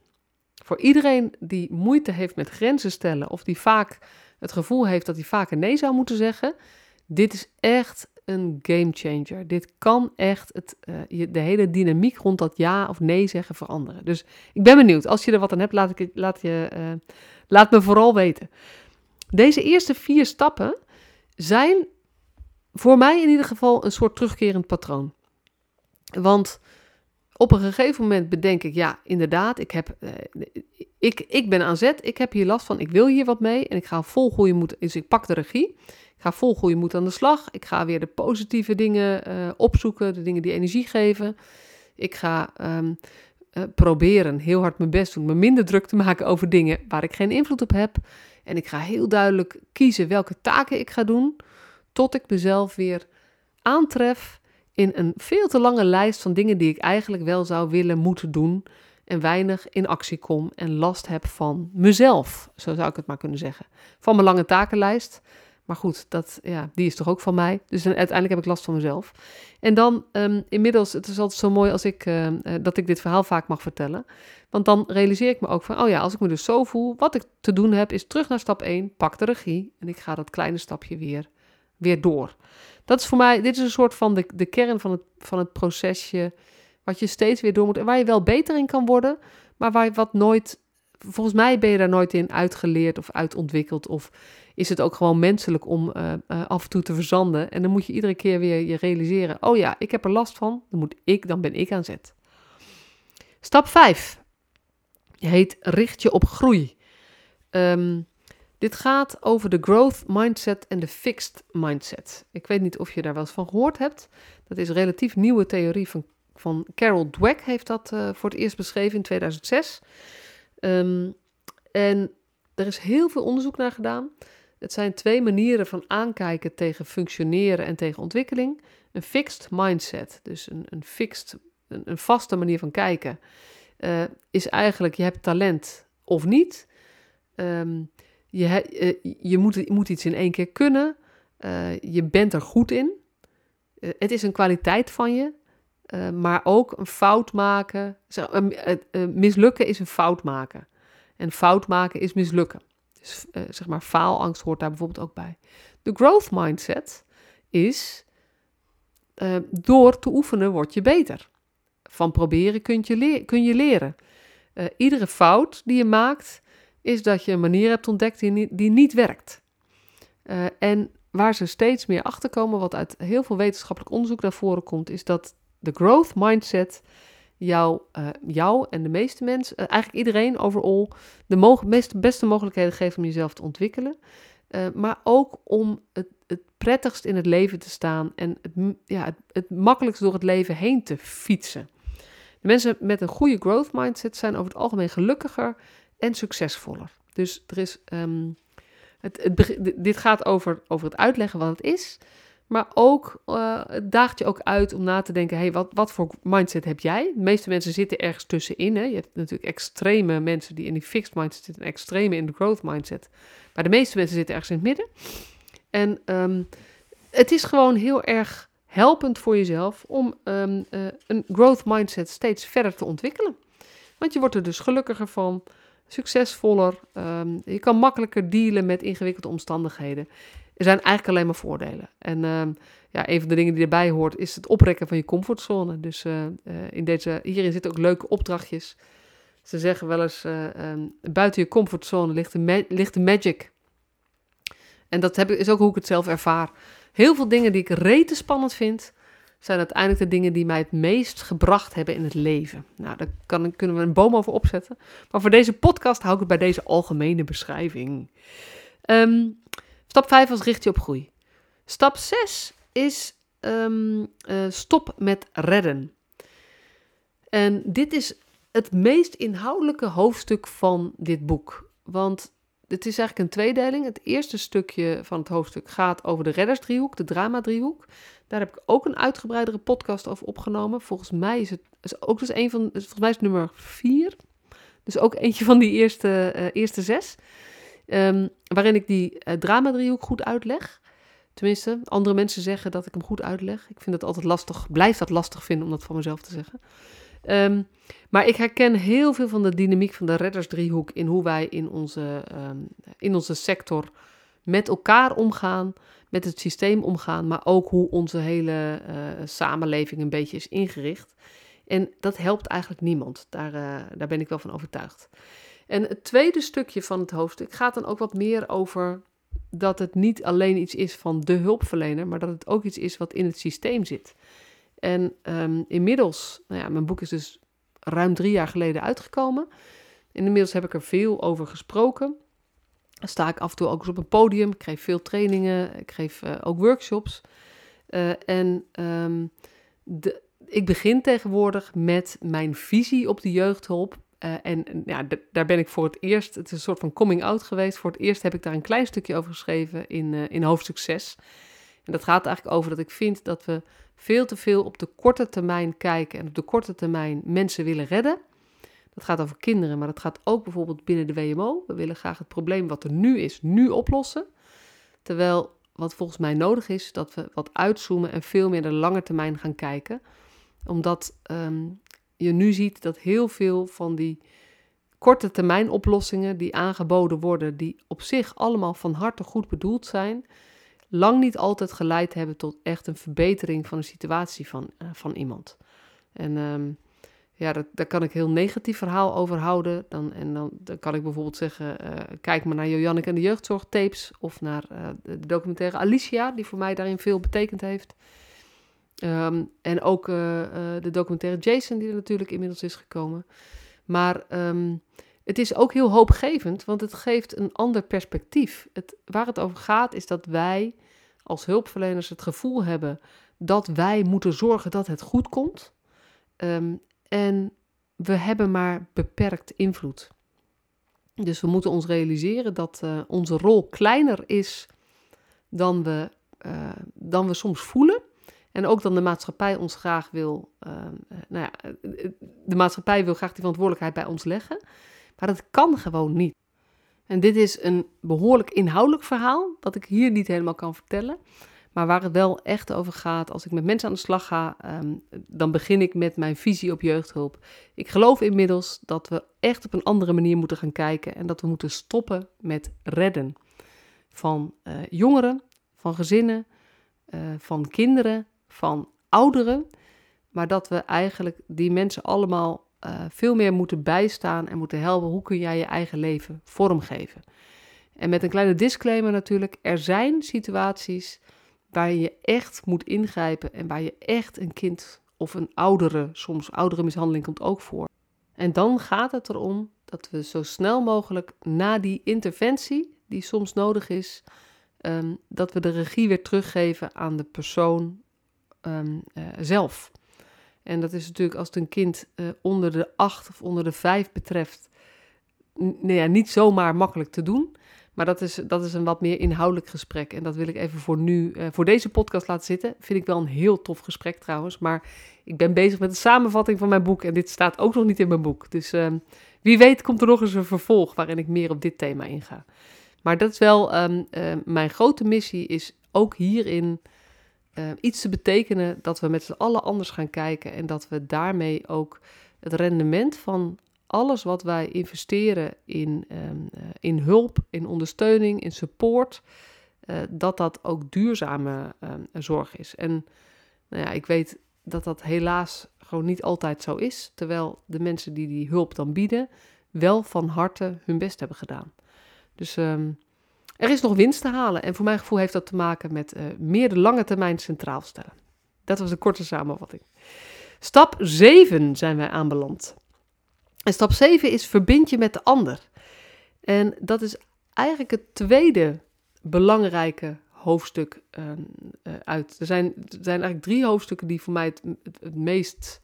Voor iedereen die moeite heeft met grenzen stellen of die vaak het gevoel heeft dat hij vaker nee zou moeten zeggen, dit is echt een game changer. Dit kan echt het, uh, de hele dynamiek rond dat ja of nee zeggen veranderen. Dus ik ben benieuwd. Als je er wat aan hebt, laat, ik, laat, je, uh, laat me vooral weten. Deze eerste vier stappen zijn voor mij in ieder geval een soort terugkerend patroon. Want op een gegeven moment bedenk ik, ja, inderdaad, ik, heb, eh, ik, ik ben aan zet, ik heb hier last van, ik wil hier wat mee en ik ga vol goede moed, dus ik pak de regie. Ik ga vol goede moed aan de slag. Ik ga weer de positieve dingen uh, opzoeken, de dingen die energie geven. Ik ga um, uh, proberen heel hard mijn best doen, me minder druk te maken over dingen waar ik geen invloed op heb. En ik ga heel duidelijk kiezen welke taken ik ga doen tot ik mezelf weer aantref in een veel te lange lijst van dingen die ik eigenlijk wel zou willen moeten doen en weinig in actie kom en last heb van mezelf, zo zou ik het maar kunnen zeggen. Van mijn lange takenlijst. Maar goed, dat, ja, die is toch ook van mij. Dus uiteindelijk heb ik last van mezelf. En dan um, inmiddels, het is altijd zo mooi als ik, uh, dat ik dit verhaal vaak mag vertellen. Want dan realiseer ik me ook van, oh ja, als ik me dus zo voel, wat ik te doen heb, is terug naar stap 1, pak de regie en ik ga dat kleine stapje weer weer door. Dat is voor mij, dit is een soort van de, de kern van het, van het procesje, wat je steeds weer door moet en waar je wel beter in kan worden, maar waar je wat nooit, volgens mij ben je daar nooit in uitgeleerd of uitontwikkeld of is het ook gewoon menselijk om uh, uh, af en toe te verzanden en dan moet je iedere keer weer je realiseren, oh ja, ik heb er last van, dan, moet ik, dan ben ik aan zet. Stap 5 heet richt je op groei. Um, dit gaat over de growth mindset en de fixed mindset. Ik weet niet of je daar wel eens van gehoord hebt. Dat is een relatief nieuwe theorie van, van Carol Dweck, heeft dat uh, voor het eerst beschreven in 2006. Um, en er is heel veel onderzoek naar gedaan. Het zijn twee manieren van aankijken tegen functioneren en tegen ontwikkeling. Een fixed mindset, dus een, een fixed, een, vaste manier van kijken, uh, is eigenlijk je hebt talent of niet. Um, je, uh, je, moet, moet iets in één keer kunnen. Uh, je bent er goed in. Uh, het is een kwaliteit van je. maar ook een fout maken. Mislukken is een fout maken. En fout maken is mislukken. Dus zeg maar, faalangst hoort daar bijvoorbeeld ook bij. De growth mindset is door te oefenen word je beter. Van proberen kun je, kun je leren. Iedere fout die je maakt, is dat je een manier hebt ontdekt die niet, werkt. Uh, en waar ze steeds meer achter komen, wat uit heel veel wetenschappelijk onderzoek naar voren komt, is dat de growth mindset jou, uh, jou en de meeste mensen, uh, eigenlijk iedereen overal, de mo meeste, beste mogelijkheden geeft om jezelf te ontwikkelen. Maar ook om het, het prettigst in het leven te staan en het, ja, het makkelijkst door het leven heen te fietsen. De mensen met een goede growth mindset zijn over het algemeen gelukkiger en succesvoller. Dus er is, um, het, dit gaat over, over het uitleggen wat het is, maar ook uh, het daagt je ook uit om na te denken: hey, wat, wat voor mindset heb jij? De meeste mensen zitten ergens tussenin. Hè? Je hebt natuurlijk extreme mensen die in die fixed mindset zitten, en extreme in de growth mindset. Maar de meeste mensen zitten ergens in het midden. En um, het is gewoon heel erg helpend voor jezelf om um, uh, een growth mindset steeds verder te ontwikkelen. Want je wordt er dus gelukkiger van, succesvoller. Um, je kan makkelijker dealen met ingewikkelde omstandigheden. Er zijn eigenlijk alleen maar voordelen. En uh, ja, een van de dingen die erbij hoort is het oprekken van je comfortzone. Dus uh, uh, in deze, hierin zitten ook leuke opdrachtjes. Ze zeggen wel eens, um, buiten je comfortzone ligt de, ligt de magic. En dat heb, is ook hoe ik het zelf ervaar. Heel veel dingen die ik rete spannend vind, zijn uiteindelijk de dingen die mij het meest gebracht hebben in het leven. Nou, daar kan, kunnen we een boom over opzetten. Maar voor deze podcast hou ik het bij deze algemene beschrijving. Um, stap 5 was richt je op groei. Stap 6 is um, uh, stop met redden. En dit is het meest inhoudelijke hoofdstuk van dit boek. Want het is eigenlijk een tweedeling. Het eerste stukje van het hoofdstuk gaat over de reddersdriehoek, de drama-driehoek. Daar heb ik ook een uitgebreidere podcast over opgenomen. Volgens mij is het is ook dus een van, volgens mij is het nummer vier. Dus ook eentje van die eerste, uh, eerste zes. Um, waarin ik die uh, drama-driehoek goed uitleg. Tenminste, andere mensen zeggen dat ik hem goed uitleg. Ik vind het altijd lastig, blijf dat lastig vinden om dat van mezelf te zeggen. Um, maar ik herken heel veel van de dynamiek van de reddersdriehoek in hoe wij in onze, um, in onze sector met elkaar omgaan, met het systeem omgaan, maar ook hoe onze hele uh, samenleving een beetje is ingericht. En dat helpt eigenlijk niemand. Daar, uh, daar ben ik wel van overtuigd. En het tweede stukje van het hoofdstuk gaat dan ook wat meer over dat het niet alleen iets is van de hulpverlener, maar dat het ook iets is wat in het systeem zit. En um, inmiddels, nou ja, mijn boek is dus ruim drie jaar geleden uitgekomen. En inmiddels heb ik er veel over gesproken. Sta ik af en toe ook eens op een podium. Ik geef veel trainingen. Ik geef uh, ook workshops. Uh, en um, de, ik begin tegenwoordig met mijn visie op de jeugdhulp. Uh, en ja, daar ben ik voor het eerst, het is een soort van coming out geweest. Voor het eerst heb ik daar een klein stukje over geschreven in, in hoofdstuk 6. En dat gaat eigenlijk over dat ik vind dat we veel te veel op de korte termijn kijken en op de korte termijn mensen willen redden. Dat gaat over kinderen, maar dat gaat ook bijvoorbeeld binnen de WMO. We willen graag het probleem wat er nu is, nu oplossen. Terwijl wat volgens mij nodig is, dat we wat uitzoomen en veel meer de lange termijn gaan kijken. Omdat um, je nu ziet dat heel veel van die korte termijn oplossingen die aangeboden worden, die op zich allemaal van harte goed bedoeld zijn, lang niet altijd geleid hebben tot echt een verbetering van de situatie van, uh, van iemand. En um, ja, dat, daar kan ik heel negatief verhaal over houden. Dan, en dan, dan kan ik bijvoorbeeld zeggen, uh, kijk maar naar Jojannik en de jeugdzorgtapes of naar uh, de documentaire Alicia, die voor mij daarin veel betekend heeft. Um, en ook de documentaire Jason, die er natuurlijk inmiddels is gekomen. Maar um, het is ook heel hoopgevend, want het geeft een ander perspectief. Het, waar het over gaat is dat wij als hulpverleners het gevoel hebben dat wij moeten zorgen dat het goed komt. Um, en we hebben maar beperkt invloed. Dus we moeten ons realiseren dat uh, onze rol kleiner is dan we, uh, dan we soms voelen. En ook dan de maatschappij ons graag wil. Uh, nou ja, de maatschappij wil graag die verantwoordelijkheid bij ons leggen. Maar dat kan gewoon niet. En dit is een behoorlijk inhoudelijk verhaal, dat ik hier niet helemaal kan vertellen. Maar waar het wel echt over gaat, als ik met mensen aan de slag ga, um, dan begin ik met mijn visie op jeugdhulp. Ik geloof inmiddels dat we echt op een andere manier moeten gaan kijken en dat we moeten stoppen met redden van uh, jongeren, van gezinnen, uh, van kinderen, van ouderen, maar dat we eigenlijk die mensen allemaal uh, veel meer moeten bijstaan en moeten helpen. Hoe kun jij je eigen leven vormgeven? En met een kleine disclaimer natuurlijk, er zijn situaties waar je echt moet ingrijpen en waar je echt een kind of een oudere, soms oudere mishandeling komt ook voor. En dan gaat het erom dat we zo snel mogelijk na die interventie, die soms nodig is, ehm, dat we de regie weer teruggeven aan de persoon um, uh, zelf. En dat is natuurlijk als het een kind uh, onder de acht of onder de vijf betreft, nee, ja, niet zomaar makkelijk te doen. Maar dat is, dat is een wat meer inhoudelijk gesprek. En dat wil ik even voor nu, uh, voor deze podcast laten zitten. Vind ik wel een heel tof gesprek trouwens. Maar ik ben bezig met de samenvatting van mijn boek. En dit staat ook nog niet in mijn boek. Dus uh, wie weet komt er nog eens een vervolg waarin ik meer op dit thema inga. Maar dat is wel um, uh, mijn grote missie, is ook hierin iets te betekenen dat we met z'n allen anders gaan kijken en dat we daarmee ook het rendement van alles wat wij investeren in, um, uh, in hulp, in ondersteuning, in support, uh, dat dat ook duurzame um, zorg is. En nou ja, ik weet dat dat helaas gewoon niet altijd zo is, terwijl de mensen die die hulp dan bieden wel van harte hun best hebben gedaan. Dus um, er is nog winst te halen en voor mijn gevoel heeft dat te maken met uh, meer de lange termijn centraal stellen. Dat was een korte samenvatting. Stap 7 zijn wij aanbeland. En stap 7 is verbind je met de ander. En dat is eigenlijk het tweede belangrijke hoofdstuk uh, uh, uit. Er zijn, er zijn eigenlijk drie hoofdstukken die voor mij het, het, meest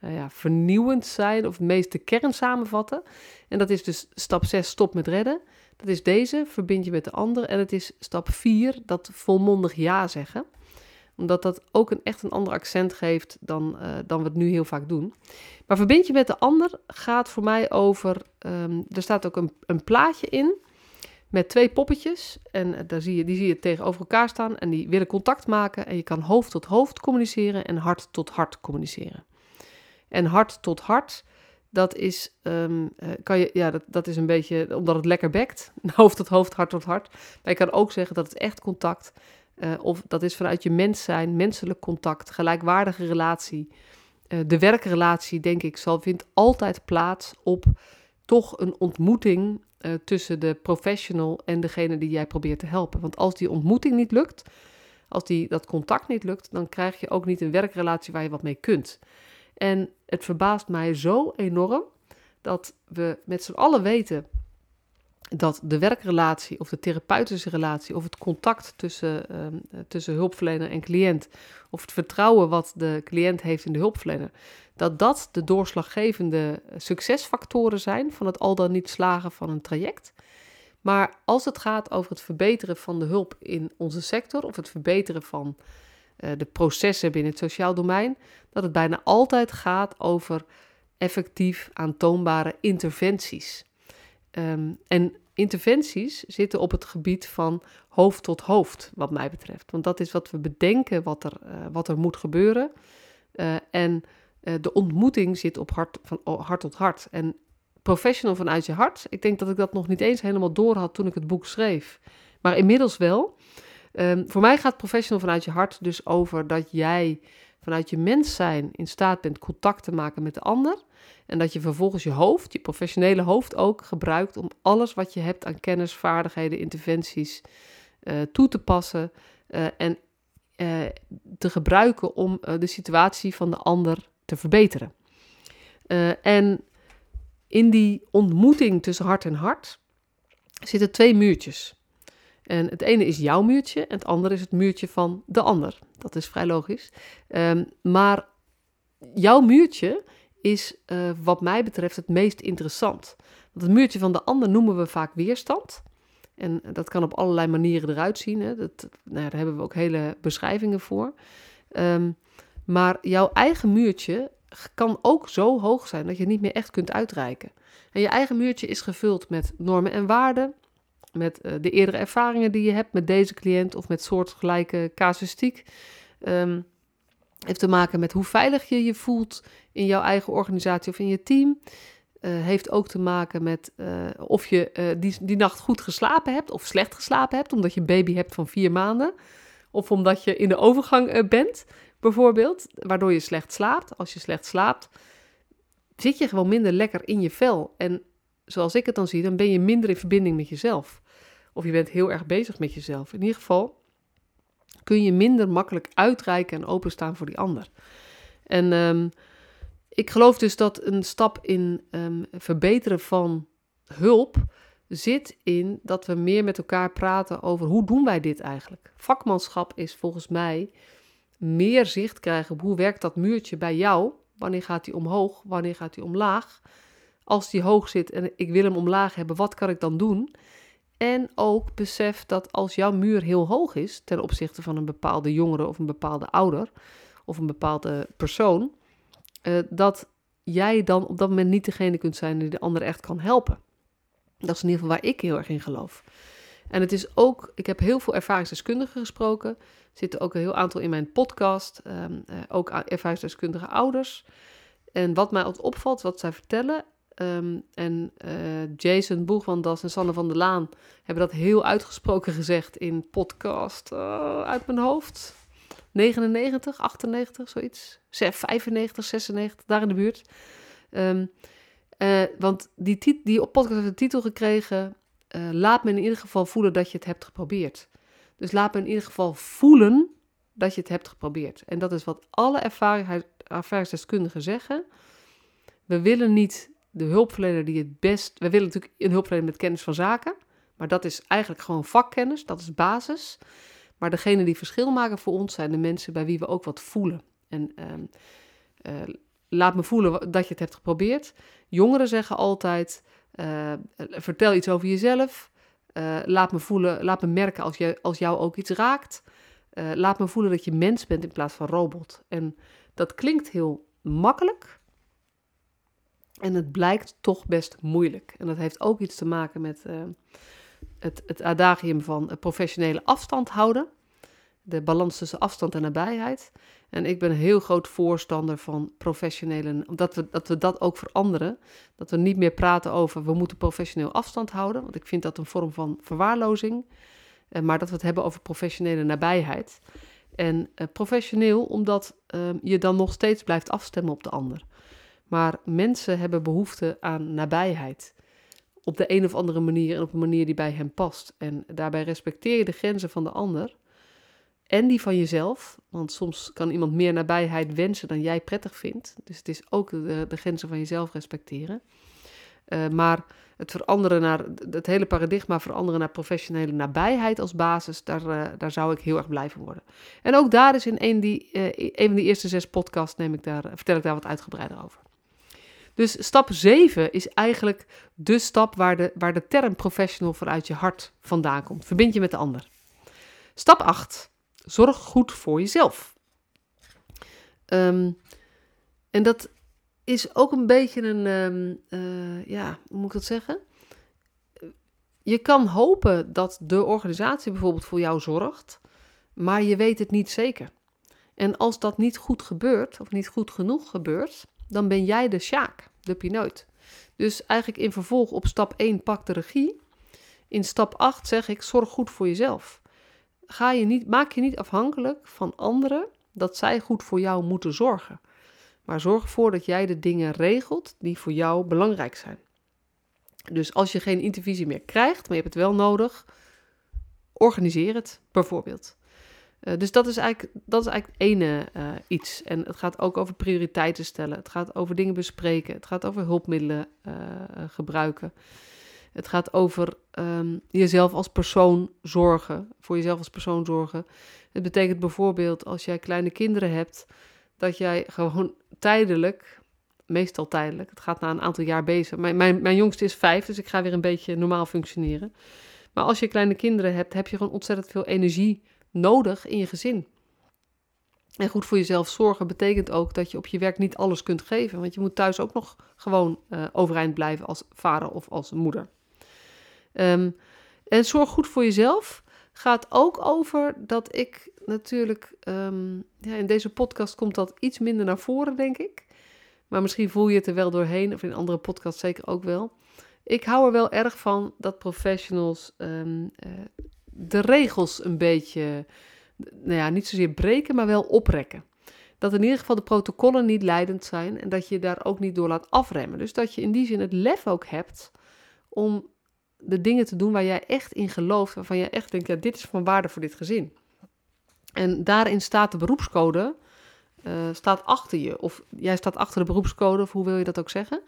uh, ja, vernieuwend zijn, of het meest de kern samenvatten. En dat is dus stap 6, stop met redden. Dat is deze, verbind je met de ander. En het is stap 4, dat volmondig ja zeggen. Omdat dat ook een, echt een ander accent geeft dan, uh, dan we het nu heel vaak doen. Maar verbind je met de ander gaat voor mij over. Um, er staat ook een, een plaatje in met twee poppetjes. En daar zie je, die zie je tegenover elkaar staan. En die willen contact maken. En je kan hoofd tot hoofd communiceren en hart tot hart communiceren. En hart tot hart dat is, um, kan je, ja, dat, dat is een beetje omdat het lekker bekt, (laughs) hoofd tot hoofd, hart tot hart. Maar je kan ook zeggen dat het echt contact, uh, of dat is vanuit je mens zijn, menselijk contact, gelijkwaardige relatie. Uh, de werkrelatie, denk ik, zal, vindt altijd plaats op toch een ontmoeting uh, tussen de professional en degene die jij probeert te helpen. Want als die ontmoeting niet lukt, als die, dat contact niet lukt, dan krijg je ook niet een werkrelatie waar je wat mee kunt. En het verbaast mij zo enorm dat we met z'n allen weten dat de werkrelatie of de therapeutische relatie of het contact tussen, uh, tussen hulpverlener en cliënt of het vertrouwen wat de cliënt heeft in de hulpverlener, dat dat de doorslaggevende succesfactoren zijn van het al dan niet slagen van een traject. Maar als het gaat over het verbeteren van de hulp in onze sector of het verbeteren van uh, de processen binnen het sociaal domein, dat het bijna altijd gaat over effectief aantoonbare interventies. Um, en interventies zitten op het gebied van hoofd tot hoofd, wat mij betreft. Want dat is wat we bedenken wat er, uh, wat er moet gebeuren. Uh, en de ontmoeting zit op hart, van hart tot hart. En professional vanuit je hart, ik denk dat ik dat nog niet eens helemaal door had toen ik het boek schreef. Maar inmiddels wel. Um, voor mij gaat professional vanuit je hart dus over dat jij vanuit je mens zijn in staat bent contact te maken met de ander. En dat je vervolgens je hoofd, je professionele hoofd ook, gebruikt om alles wat je hebt aan kennis, vaardigheden, interventies uh, toe te passen. Uh, en uh, te gebruiken om de situatie van de ander te verbeteren. en in die ontmoeting tussen hart en hart zitten twee muurtjes. En het ene is jouw muurtje en het andere is het muurtje van de ander. Dat is vrij logisch. Um, maar jouw muurtje is uh, wat mij betreft het meest interessant. Want het muurtje van de ander noemen we vaak weerstand. En dat kan op allerlei manieren eruit zien. Hè. Dat, nou daar hebben we ook hele beschrijvingen voor. Um, maar jouw eigen muurtje kan ook zo hoog zijn dat je niet meer echt kunt uitreiken. En je eigen muurtje is gevuld met normen en waarden, met uh, de eerdere ervaringen die je hebt met deze cliënt of met soortgelijke casuïstiek. Um, heeft te maken met hoe veilig je je voelt in jouw eigen organisatie of in je team. Uh, heeft ook te maken met uh, of je die, die nacht goed geslapen hebt of slecht geslapen hebt, omdat je een baby hebt van vier maanden. Of omdat je in de overgang bent. bijvoorbeeld, waardoor je slecht slaapt. Als je slecht slaapt, zit je gewoon minder lekker in je vel. En zoals ik het dan zie, dan ben je minder in verbinding met jezelf. Of je bent heel erg bezig met jezelf. In ieder geval kun je minder makkelijk uitreiken en openstaan voor die ander. En um, ik geloof dus dat een stap in um, verbeteren van hulp zit in dat we meer met elkaar praten over hoe doen wij dit eigenlijk. Vakmanschap is volgens mij meer zicht krijgen op hoe werkt dat muurtje bij jou. Wanneer gaat hij omhoog? Wanneer gaat hij omlaag? Als die hoog zit en ik wil hem omlaag hebben, wat kan ik dan doen? En ook besef dat als jouw muur heel hoog is ten opzichte van een bepaalde jongere of een bepaalde ouder of een bepaalde persoon, uh, dat jij dan op dat moment niet degene kunt zijn die de ander echt kan helpen. Dat is in ieder geval waar ik heel erg in geloof. En het is ook, ik heb heel veel ervaringsdeskundigen gesproken. Zitten ook een heel aantal in mijn podcast. Um, uh, ook ervaringsdeskundige ouders. En wat mij altijd opvalt, wat zij vertellen. Um, en uh, Jason Boegwandas en Sanne van der Laan hebben dat heel uitgesproken gezegd in podcast uh, uit mijn hoofd. 99, 98, zoiets. 95, 96, daar in de buurt. Um, uh, want die, die podcast heeft de titel gekregen... Laat me in ieder geval voelen dat je het hebt geprobeerd. Dus laat me in ieder geval voelen dat je het hebt geprobeerd. En dat is wat alle ervaring, ervaringsdeskundigen zeggen. We willen niet de hulpverlener die het best... We willen natuurlijk een hulpverlener met kennis van zaken. Maar dat is eigenlijk gewoon vakkennis, dat is basis. Maar degene die verschil maken voor ons zijn de mensen bij wie we ook wat voelen. En uh, uh, laat me voelen dat je het hebt geprobeerd. Jongeren zeggen altijd: uh, vertel iets over jezelf. laat me voelen, laat me merken als, je, als jou ook iets raakt. laat me voelen dat je mens bent in plaats van robot. En dat klinkt heel makkelijk. En het blijkt toch best moeilijk. En dat heeft ook iets te maken met het, het adagium van professionele afstand houden. De balans tussen afstand en nabijheid. En ik ben een heel groot voorstander van professionele, omdat we, dat we dat ook veranderen. Dat we niet meer praten over we moeten professioneel afstand houden, want ik vind dat een vorm van verwaarlozing. Eh, maar dat we het hebben over professionele nabijheid. En professioneel, omdat uh, je dan nog steeds blijft afstemmen op de ander. Maar mensen hebben behoefte aan nabijheid op de een of andere manier en op een manier die bij hem past. En daarbij respecteer je de grenzen van de ander en die van jezelf. Want soms kan iemand meer nabijheid wensen dan jij prettig vindt. Dus het is ook de, grenzen van jezelf respecteren. Uh, maar het veranderen naar het hele paradigma veranderen naar professionele nabijheid als basis, daar, uh, daar zou ik heel erg blij van worden. En ook daar is in een, die, uh, een van die eerste zes podcasts neem ik daar, vertel ik daar wat uitgebreider over. Dus stap 7 is eigenlijk de stap waar de, waar de term professional vanuit je hart vandaan komt. Verbind je met de ander. Stap 8. Zorg goed voor jezelf. Um, en dat is ook een beetje een, um, uh, ja, hoe moet ik dat zeggen? Je kan hopen dat de organisatie bijvoorbeeld voor jou zorgt, maar je weet het niet zeker. En als dat niet goed gebeurt, of niet goed genoeg gebeurt, dan ben jij de Sjaak, de pineut. Dus eigenlijk in vervolg op stap 1 pak de regie. In stap 8 zeg ik, zorg goed voor jezelf. Ga je niet, maak je niet afhankelijk van anderen dat zij goed voor jou moeten zorgen. Maar zorg ervoor dat jij de dingen regelt die voor jou belangrijk zijn. Dus als je geen intervisie meer krijgt, maar je hebt het wel nodig, organiseer het bijvoorbeeld. Uh, dus dat is eigenlijk, dat is eigenlijk ene uh, iets. En het gaat ook over prioriteiten stellen. Het gaat over dingen bespreken. Het gaat over hulpmiddelen uh, gebruiken. Het gaat over um, jezelf als persoon zorgen. Voor jezelf als persoon zorgen. Het betekent bijvoorbeeld als jij kleine kinderen hebt, dat jij gewoon tijdelijk, meestal tijdelijk, het gaat na een aantal jaar bezig. Mijn, mijn, mijn jongste is vijf, dus ik ga weer een beetje normaal functioneren. Maar als je kleine kinderen hebt, heb je gewoon ontzettend veel energie nodig in je gezin. En goed voor jezelf zorgen betekent ook dat je op je werk niet alles kunt geven. Want je moet thuis ook nog gewoon uh, overeind blijven als vader of als moeder. Um, en zorg goed voor jezelf gaat ook over dat ik natuurlijk. Um, ja, in deze podcast komt dat iets minder naar voren, denk ik. Maar misschien voel je het er wel doorheen, of in andere podcasts zeker ook wel. Ik hou er wel erg van dat professionals um, uh, de regels een beetje, nou ja, niet zozeer breken, maar wel oprekken. dat in ieder geval de protocollen niet leidend zijn en dat je daar ook niet door laat afremmen. Dus dat je in die zin het lef ook hebt om de dingen te doen waar jij echt in gelooft, waarvan jij echt denkt, ja, dit is van waarde voor dit gezin. En daarin staat de beroepscode, uh, staat achter je. Of jij staat achter de beroepscode, of hoe wil je dat ook zeggen?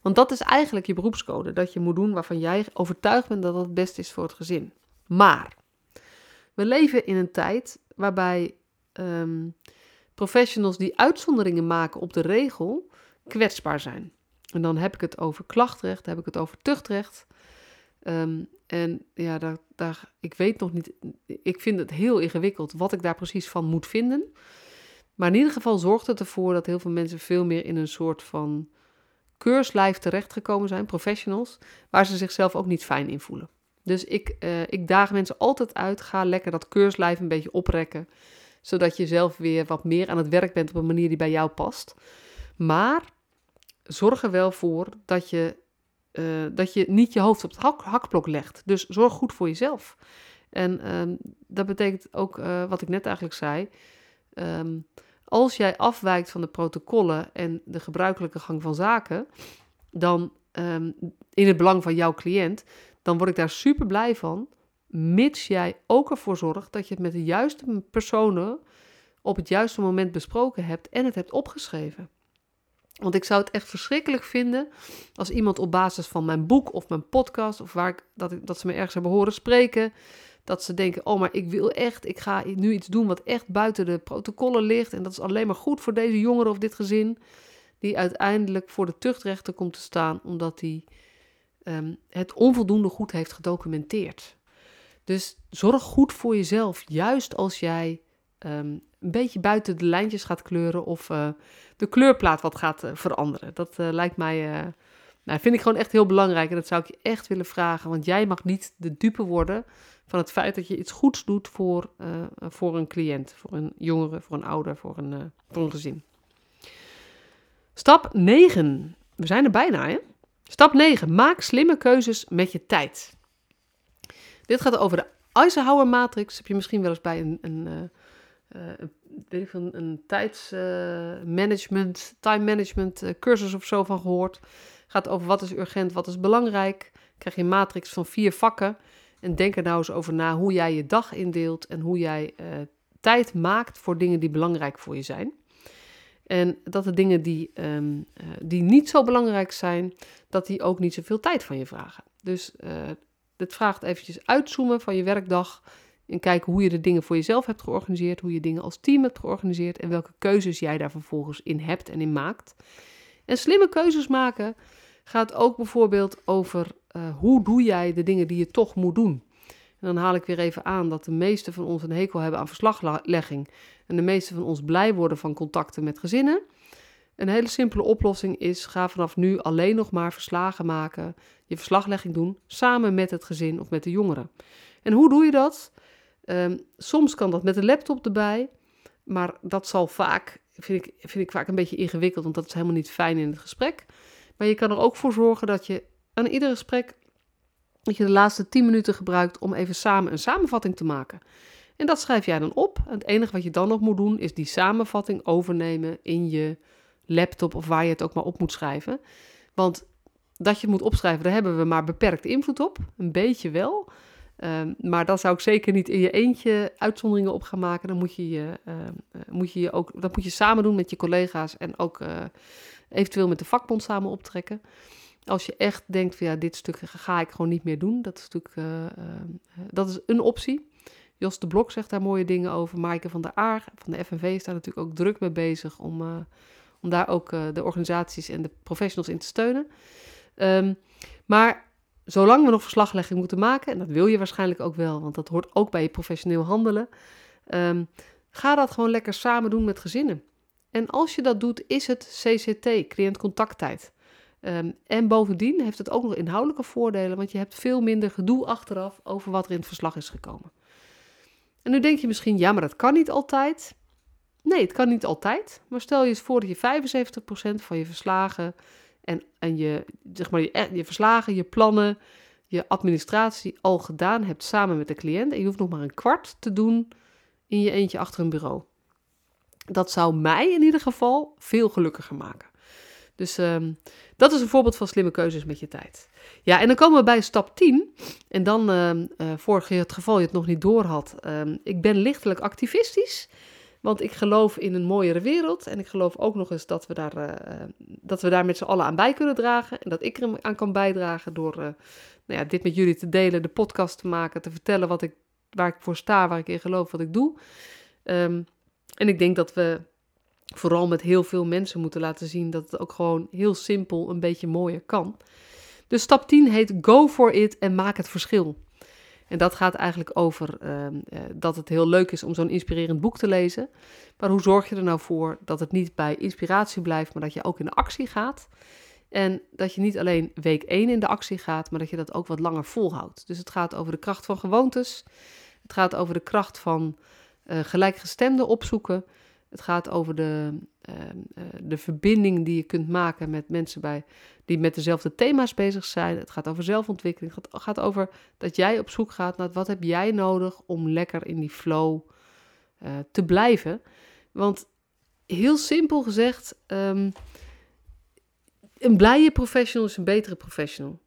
Want dat is eigenlijk je beroepscode, dat je moet doen waarvan jij overtuigd bent dat dat het beste is voor het gezin. Maar we leven in een tijd waarbij ehm, professionals die uitzonderingen maken op de regel kwetsbaar zijn. En dan heb ik het over klachtrecht, heb ik het over tuchtrecht. Ehm, en ja, daar, daar, ik weet nog niet, ik vind het heel ingewikkeld wat ik daar precies van moet vinden. Maar in ieder geval zorgt het ervoor dat heel veel mensen veel meer in een soort van keurslijf terechtgekomen zijn, professionals, waar ze zichzelf ook niet fijn in voelen. Dus ik, uh, ik daag mensen altijd uit, ga lekker dat keurslijf een beetje oprekken, zodat je zelf weer wat meer aan het werk bent op een manier die bij jou past. Maar zorg er wel voor dat je, uh, dat je niet je hoofd op het hak, hakblok legt. Dus zorg goed voor jezelf. En uh, dat betekent ook uh, wat ik net eigenlijk zei. Um, als jij afwijkt van de protocollen en de gebruikelijke gang van zaken, dan um, in het belang van jouw cliënt, dan word ik daar super blij van. Mits jij ook ervoor zorgt dat je het met de juiste personen op het juiste moment besproken hebt en het hebt opgeschreven. Want ik zou het echt verschrikkelijk vinden als iemand op basis van mijn boek of mijn podcast, of waar ik, dat, dat ze me ergens hebben horen spreken, dat ze denken: oh, maar ik wil echt, ik ga nu iets doen wat echt buiten de protocollen ligt. En dat is alleen maar goed voor deze jongere of dit gezin, die uiteindelijk voor de tuchtrechter komt te staan, omdat hij um, het onvoldoende goed heeft gedocumenteerd. Dus zorg goed voor jezelf, juist als jij um, een beetje buiten de lijntjes gaat kleuren of uh, de kleurplaat wat gaat uh, veranderen. Dat uh, lijkt mij, nou, vind ik gewoon echt heel belangrijk en dat zou ik je echt willen vragen, want jij mag niet de dupe worden van het feit dat je iets goeds doet voor, voor een cliënt, voor een jongere, voor een ouder, voor een, voor een gezin. Stap 9. We zijn er bijna, hè? Stap 9. Maak slimme keuzes met je tijd. Dit gaat over de Eisenhower matrix. Heb je misschien wel eens bij een, een, uh, weet ik, een, een tijdsmanagement, uh, time management cursus of zo van gehoord. Gaat over wat is urgent, wat is belangrijk. Krijg je een matrix van vier vakken. En denk er nou eens over na hoe jij je dag indeelt en hoe jij tijd maakt voor dingen die belangrijk voor je zijn. En dat de dingen die, um, uh, die niet zo belangrijk zijn, dat die ook niet zoveel tijd van je vragen. Dus uh, het vraagt eventjes uitzoomen van je werkdag en kijken hoe je de dingen voor jezelf hebt georganiseerd, hoe je dingen als team hebt georganiseerd en welke keuzes jij daar vervolgens in hebt en in maakt. En slimme keuzes maken gaat ook bijvoorbeeld over uh, hoe doe jij de dingen die je toch moet doen. En dan haal ik weer even aan dat de meeste van ons een hekel hebben aan verslaglegging. En de meeste van ons blij worden van contacten met gezinnen. Een hele simpele oplossing is: ga vanaf nu alleen nog maar verslagen maken, je verslaglegging doen samen met het gezin of met de jongeren. En hoe doe je dat? Um, soms kan dat met een laptop erbij, maar dat zal vaak, vind ik, vind ik vaak een beetje ingewikkeld, want dat is helemaal niet fijn in het gesprek. Maar je kan er ook voor zorgen dat je aan ieder gesprek dat je de laatste 10 minuten gebruikt om even samen een samenvatting te maken. En dat schrijf jij dan op. Het enige wat je dan nog moet doen, is die samenvatting overnemen in je laptop of waar je het ook maar op moet schrijven. Want dat je het moet opschrijven, daar hebben we maar beperkt invloed op. Een beetje wel. Um, maar dan zou ik zeker niet in je eentje uitzonderingen op gaan maken. Dan moet je je, uh, moet je, je ook, dat moet je samen doen met je collega's en ook uh, eventueel met de vakbond samen optrekken. Als je echt denkt van ja, dit stuk ga ik gewoon niet meer doen. Dat is natuurlijk uh, dat is een optie. Jos de Blok zegt daar mooie dingen over. Maaike van der Aar van de FNV is daar natuurlijk ook druk mee bezig om, uh, om daar ook de organisaties en de professionals in te steunen. Um, maar zolang we nog verslaglegging moeten maken, en dat wil je waarschijnlijk ook wel, want dat hoort ook bij je professioneel handelen, um, ga dat gewoon lekker samen doen met gezinnen. En als je dat doet, is het CCT, cliëntcontacttijd. Um, en bovendien heeft het ook nog inhoudelijke voordelen, want je hebt veel minder gedoe achteraf over wat er in het verslag is gekomen. En nu denk je misschien, ja, maar dat kan niet altijd. Nee, het kan niet altijd. Maar stel je eens voor dat je 75% van je verslagen en, en je, zeg maar, je, je verslagen, je plannen, je administratie al gedaan hebt samen met de cliënt. En je hoeft nog maar een kwart te doen in je eentje achter een bureau. Dat zou mij in ieder geval veel gelukkiger maken. Dus ehm, dat is een voorbeeld van slimme keuzes met je tijd. Ja, en dan komen we bij stap 10. En dan, uh, uh, voor het geval je het nog niet door had, uh, ik ben lichtelijk activistisch. Want ik geloof in een mooiere wereld. En ik geloof ook nog eens dat we daar, uh, dat we daar met z'n allen aan bij kunnen dragen. En dat ik er aan kan bijdragen door nou ja, dit met jullie te delen, de podcast te maken, te vertellen wat ik, waar ik voor sta, waar ik in geloof, wat ik doe. En ik denk dat we vooral met heel veel mensen moeten laten zien dat het ook gewoon heel simpel een beetje mooier kan. Dus stap 10 heet Go for it en maak het verschil. En dat gaat eigenlijk over uh, dat het heel leuk is om zo'n inspirerend boek te lezen. Maar hoe zorg je er nou voor dat het niet bij inspiratie blijft, maar dat je ook in de actie gaat? En dat je niet alleen week 1 in de actie gaat, maar dat je dat ook wat langer volhoudt. Dus het gaat over de kracht van gewoontes. Het gaat over de kracht van uh, gelijkgestemden opzoeken. Het gaat over de, uh, de verbinding die je kunt maken met mensen bij, die met dezelfde thema's bezig zijn. Het gaat over zelfontwikkeling. Het gaat, over dat jij op zoek gaat naar wat heb jij nodig om lekker in die flow uh, te blijven. Want heel simpel gezegd, um, een blije professional is een betere professional.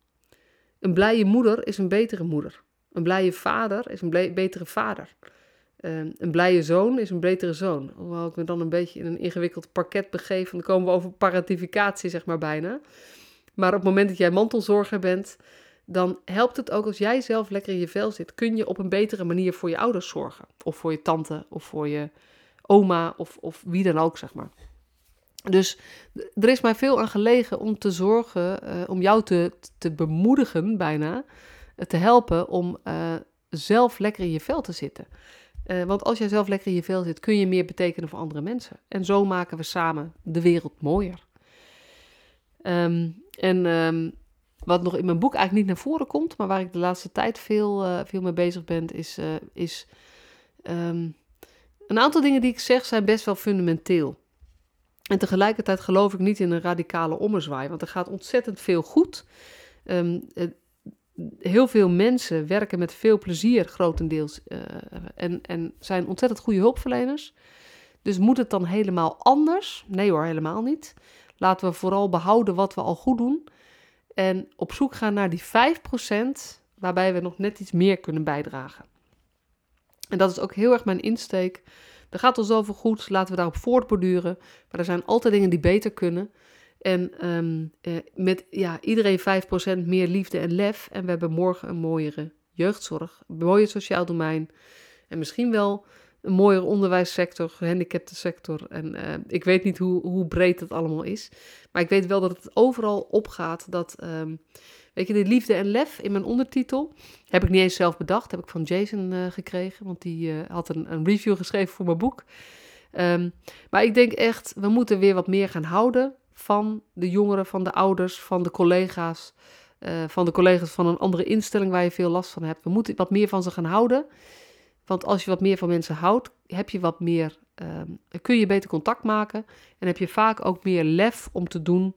Een blije moeder is een betere moeder. Een blije vader is een betere vader. Ehm, een blije zoon is een betere zoon. Hoewel ik me dan een beetje in een ingewikkeld parket begeef. Dan komen we over paratificatie, zeg maar bijna. Maar op het moment dat jij mantelzorger bent, dan helpt het ook als jij zelf lekker in je vel zit. Kun je op een betere manier voor je ouders zorgen. Of voor je tante, of voor je oma, of, of wie dan ook, zeg maar. Dus er is mij veel aan gelegen om te zorgen, uh, om jou te, te bemoedigen bijna, uh, te helpen om uh, zelf lekker in je vel te zitten. Uh, want als jij zelf lekker in je vel zit, kun je meer betekenen voor andere mensen. En zo maken we samen de wereld mooier. Um, en um, wat nog in mijn boek eigenlijk niet naar voren komt, maar waar ik de laatste tijd veel, uh, veel mee bezig ben, is, uh, is um, een aantal dingen die ik zeg zijn best wel fundamenteel. En tegelijkertijd geloof ik niet in een radicale ommezwaai, want er gaat ontzettend veel goed. Heel veel mensen werken met veel plezier, grotendeels, uh, en, en zijn ontzettend goede hulpverleners. Dus moet het dan helemaal anders? Nee hoor, helemaal niet. Laten we vooral behouden wat we al goed doen. En op zoek gaan naar die 5% waarbij we nog net iets meer kunnen bijdragen. En dat is ook heel erg mijn insteek. Er gaat al zoveel goed, laten we daarop voortborduren. Maar er zijn altijd dingen die beter kunnen. En um, eh, met ja, iedereen 5% meer liefde en lef. En we hebben morgen een mooiere jeugdzorg, een mooier sociaal domein. En misschien wel een mooiere onderwijssector, gehandicaptensector. En uh, ik weet niet hoe, hoe breed het allemaal is. Maar ik weet wel dat het overal opgaat dat... Um, weet je, de liefde en lef in mijn ondertitel heb ik niet eens zelf bedacht. Heb ik van Jason uh, gekregen, want die had een, een, review geschreven voor mijn boek. Um, maar ik denk echt, we moeten weer wat meer gaan houden van de jongeren, van de ouders, van de collega's, uh, van de collega's van een andere instelling waar je veel last van hebt. We moeten wat meer van ze gaan houden. Want als je wat meer van mensen houdt, heb je wat meer, um, kun je beter contact maken. En heb je vaak ook meer lef om te doen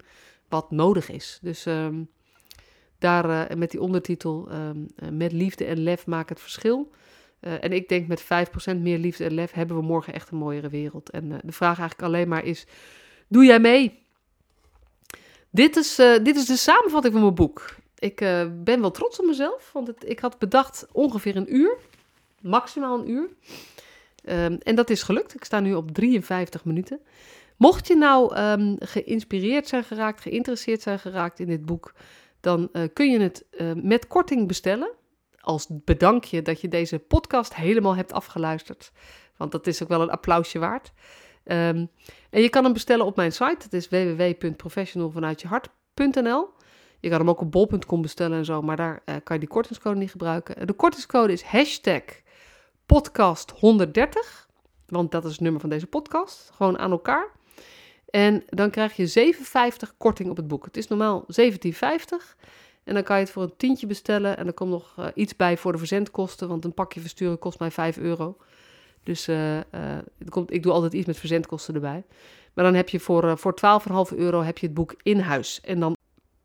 wat nodig is. Dus um, daar uh, met die ondertitel, um, uh, met liefde en lef maak het verschil. En ik denk met 5% meer liefde en lef hebben we morgen echt een mooiere wereld. En de vraag eigenlijk alleen maar is, doe jij mee? Dit is, uh, dit is de samenvatting van mijn boek. Ik uh, ben wel trots op mezelf, want ik had bedacht ongeveer een uur, maximaal een uur. Um, en dat is gelukt. Ik sta nu op 53 minuten. Mocht je nou um, geïnspireerd zijn geraakt, geïnteresseerd zijn geraakt in dit boek, dan uh, kun je het met korting bestellen. Als bedankje dat je deze podcast helemaal hebt afgeluisterd. Want dat is ook wel een applausje waard. Um, en je kan hem bestellen op mijn site. Het is www.professionalvanuitjehart.nl. Je kan hem ook op bol.com bestellen en zo, maar daar uh, kan je die kortingscode niet gebruiken. De kortingscode is hashtag podcast130, want dat is het nummer van deze podcast. Gewoon aan elkaar. En dan krijg je 7,50 korting op het boek. Het is normaal 17,50. En dan kan je het voor een tientje bestellen. En er komt nog uh, iets bij voor de verzendkosten. Want een pakje versturen kost mij 5 euro. Dus uh, uh, komt, ik doe altijd iets met verzendkosten erbij. Maar dan heb je voor, uh, voor 12,5 euro heb je het boek in huis. En dan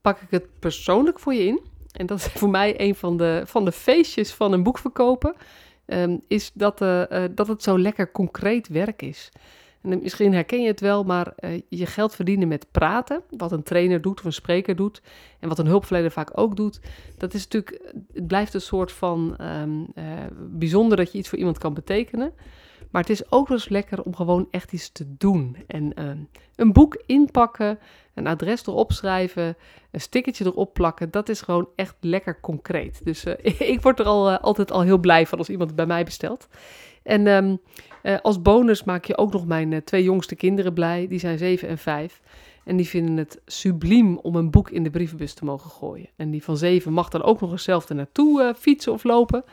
pak ik het persoonlijk voor je in. En dat is (laughs) voor mij een van de, van de feestjes van een boek verkopen. Um, is dat, dat het zo lekker concreet werk is. En misschien herken je het wel, maar uh, je geld verdienen met praten, wat een trainer doet of een spreker doet, en wat een hulpverlener vaak ook doet, dat is natuurlijk, het blijft een soort van um, uh, bijzonder dat je iets voor iemand kan betekenen. Maar het is ook wel eens lekker om gewoon echt iets te doen. En uh, een boek inpakken, een adres erop schrijven, een stickertje erop plakken. Dat is gewoon echt lekker concreet. Dus uh, (laughs) ik word er al, uh, altijd al heel blij van als iemand het bij mij bestelt. En um, als bonus maak je ook nog mijn twee jongste kinderen blij. Die zijn 7 en 5. En die vinden het subliem om een boek in de brievenbus te mogen gooien. En die van 7 mag dan ook nog eens zelf er naartoe fietsen of lopen.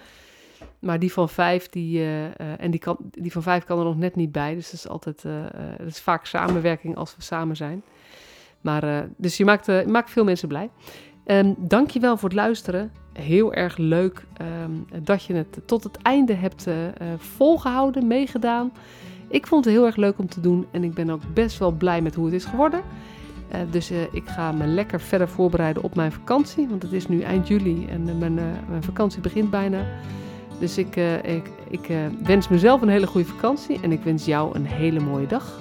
Maar die van vijf, die, en die, kan, die van vijf kan er nog net niet bij. Dus dat is altijd, dat is vaak samenwerking als we samen zijn. Maar, dus je maakt, je maakt veel mensen blij. Um, dankjewel voor het luisteren. Heel erg leuk um, dat je het tot het einde hebt volgehouden, meegedaan. Ik vond het heel erg leuk om te doen en ik ben ook best wel blij met hoe het is geworden. Uh, dus uh, ik ga me lekker verder voorbereiden op mijn vakantie. Want het is nu eind juli en uh, mijn, mijn, vakantie begint bijna. Dus ik, ik, ik wens mezelf een hele goede vakantie en ik wens jou een hele mooie dag.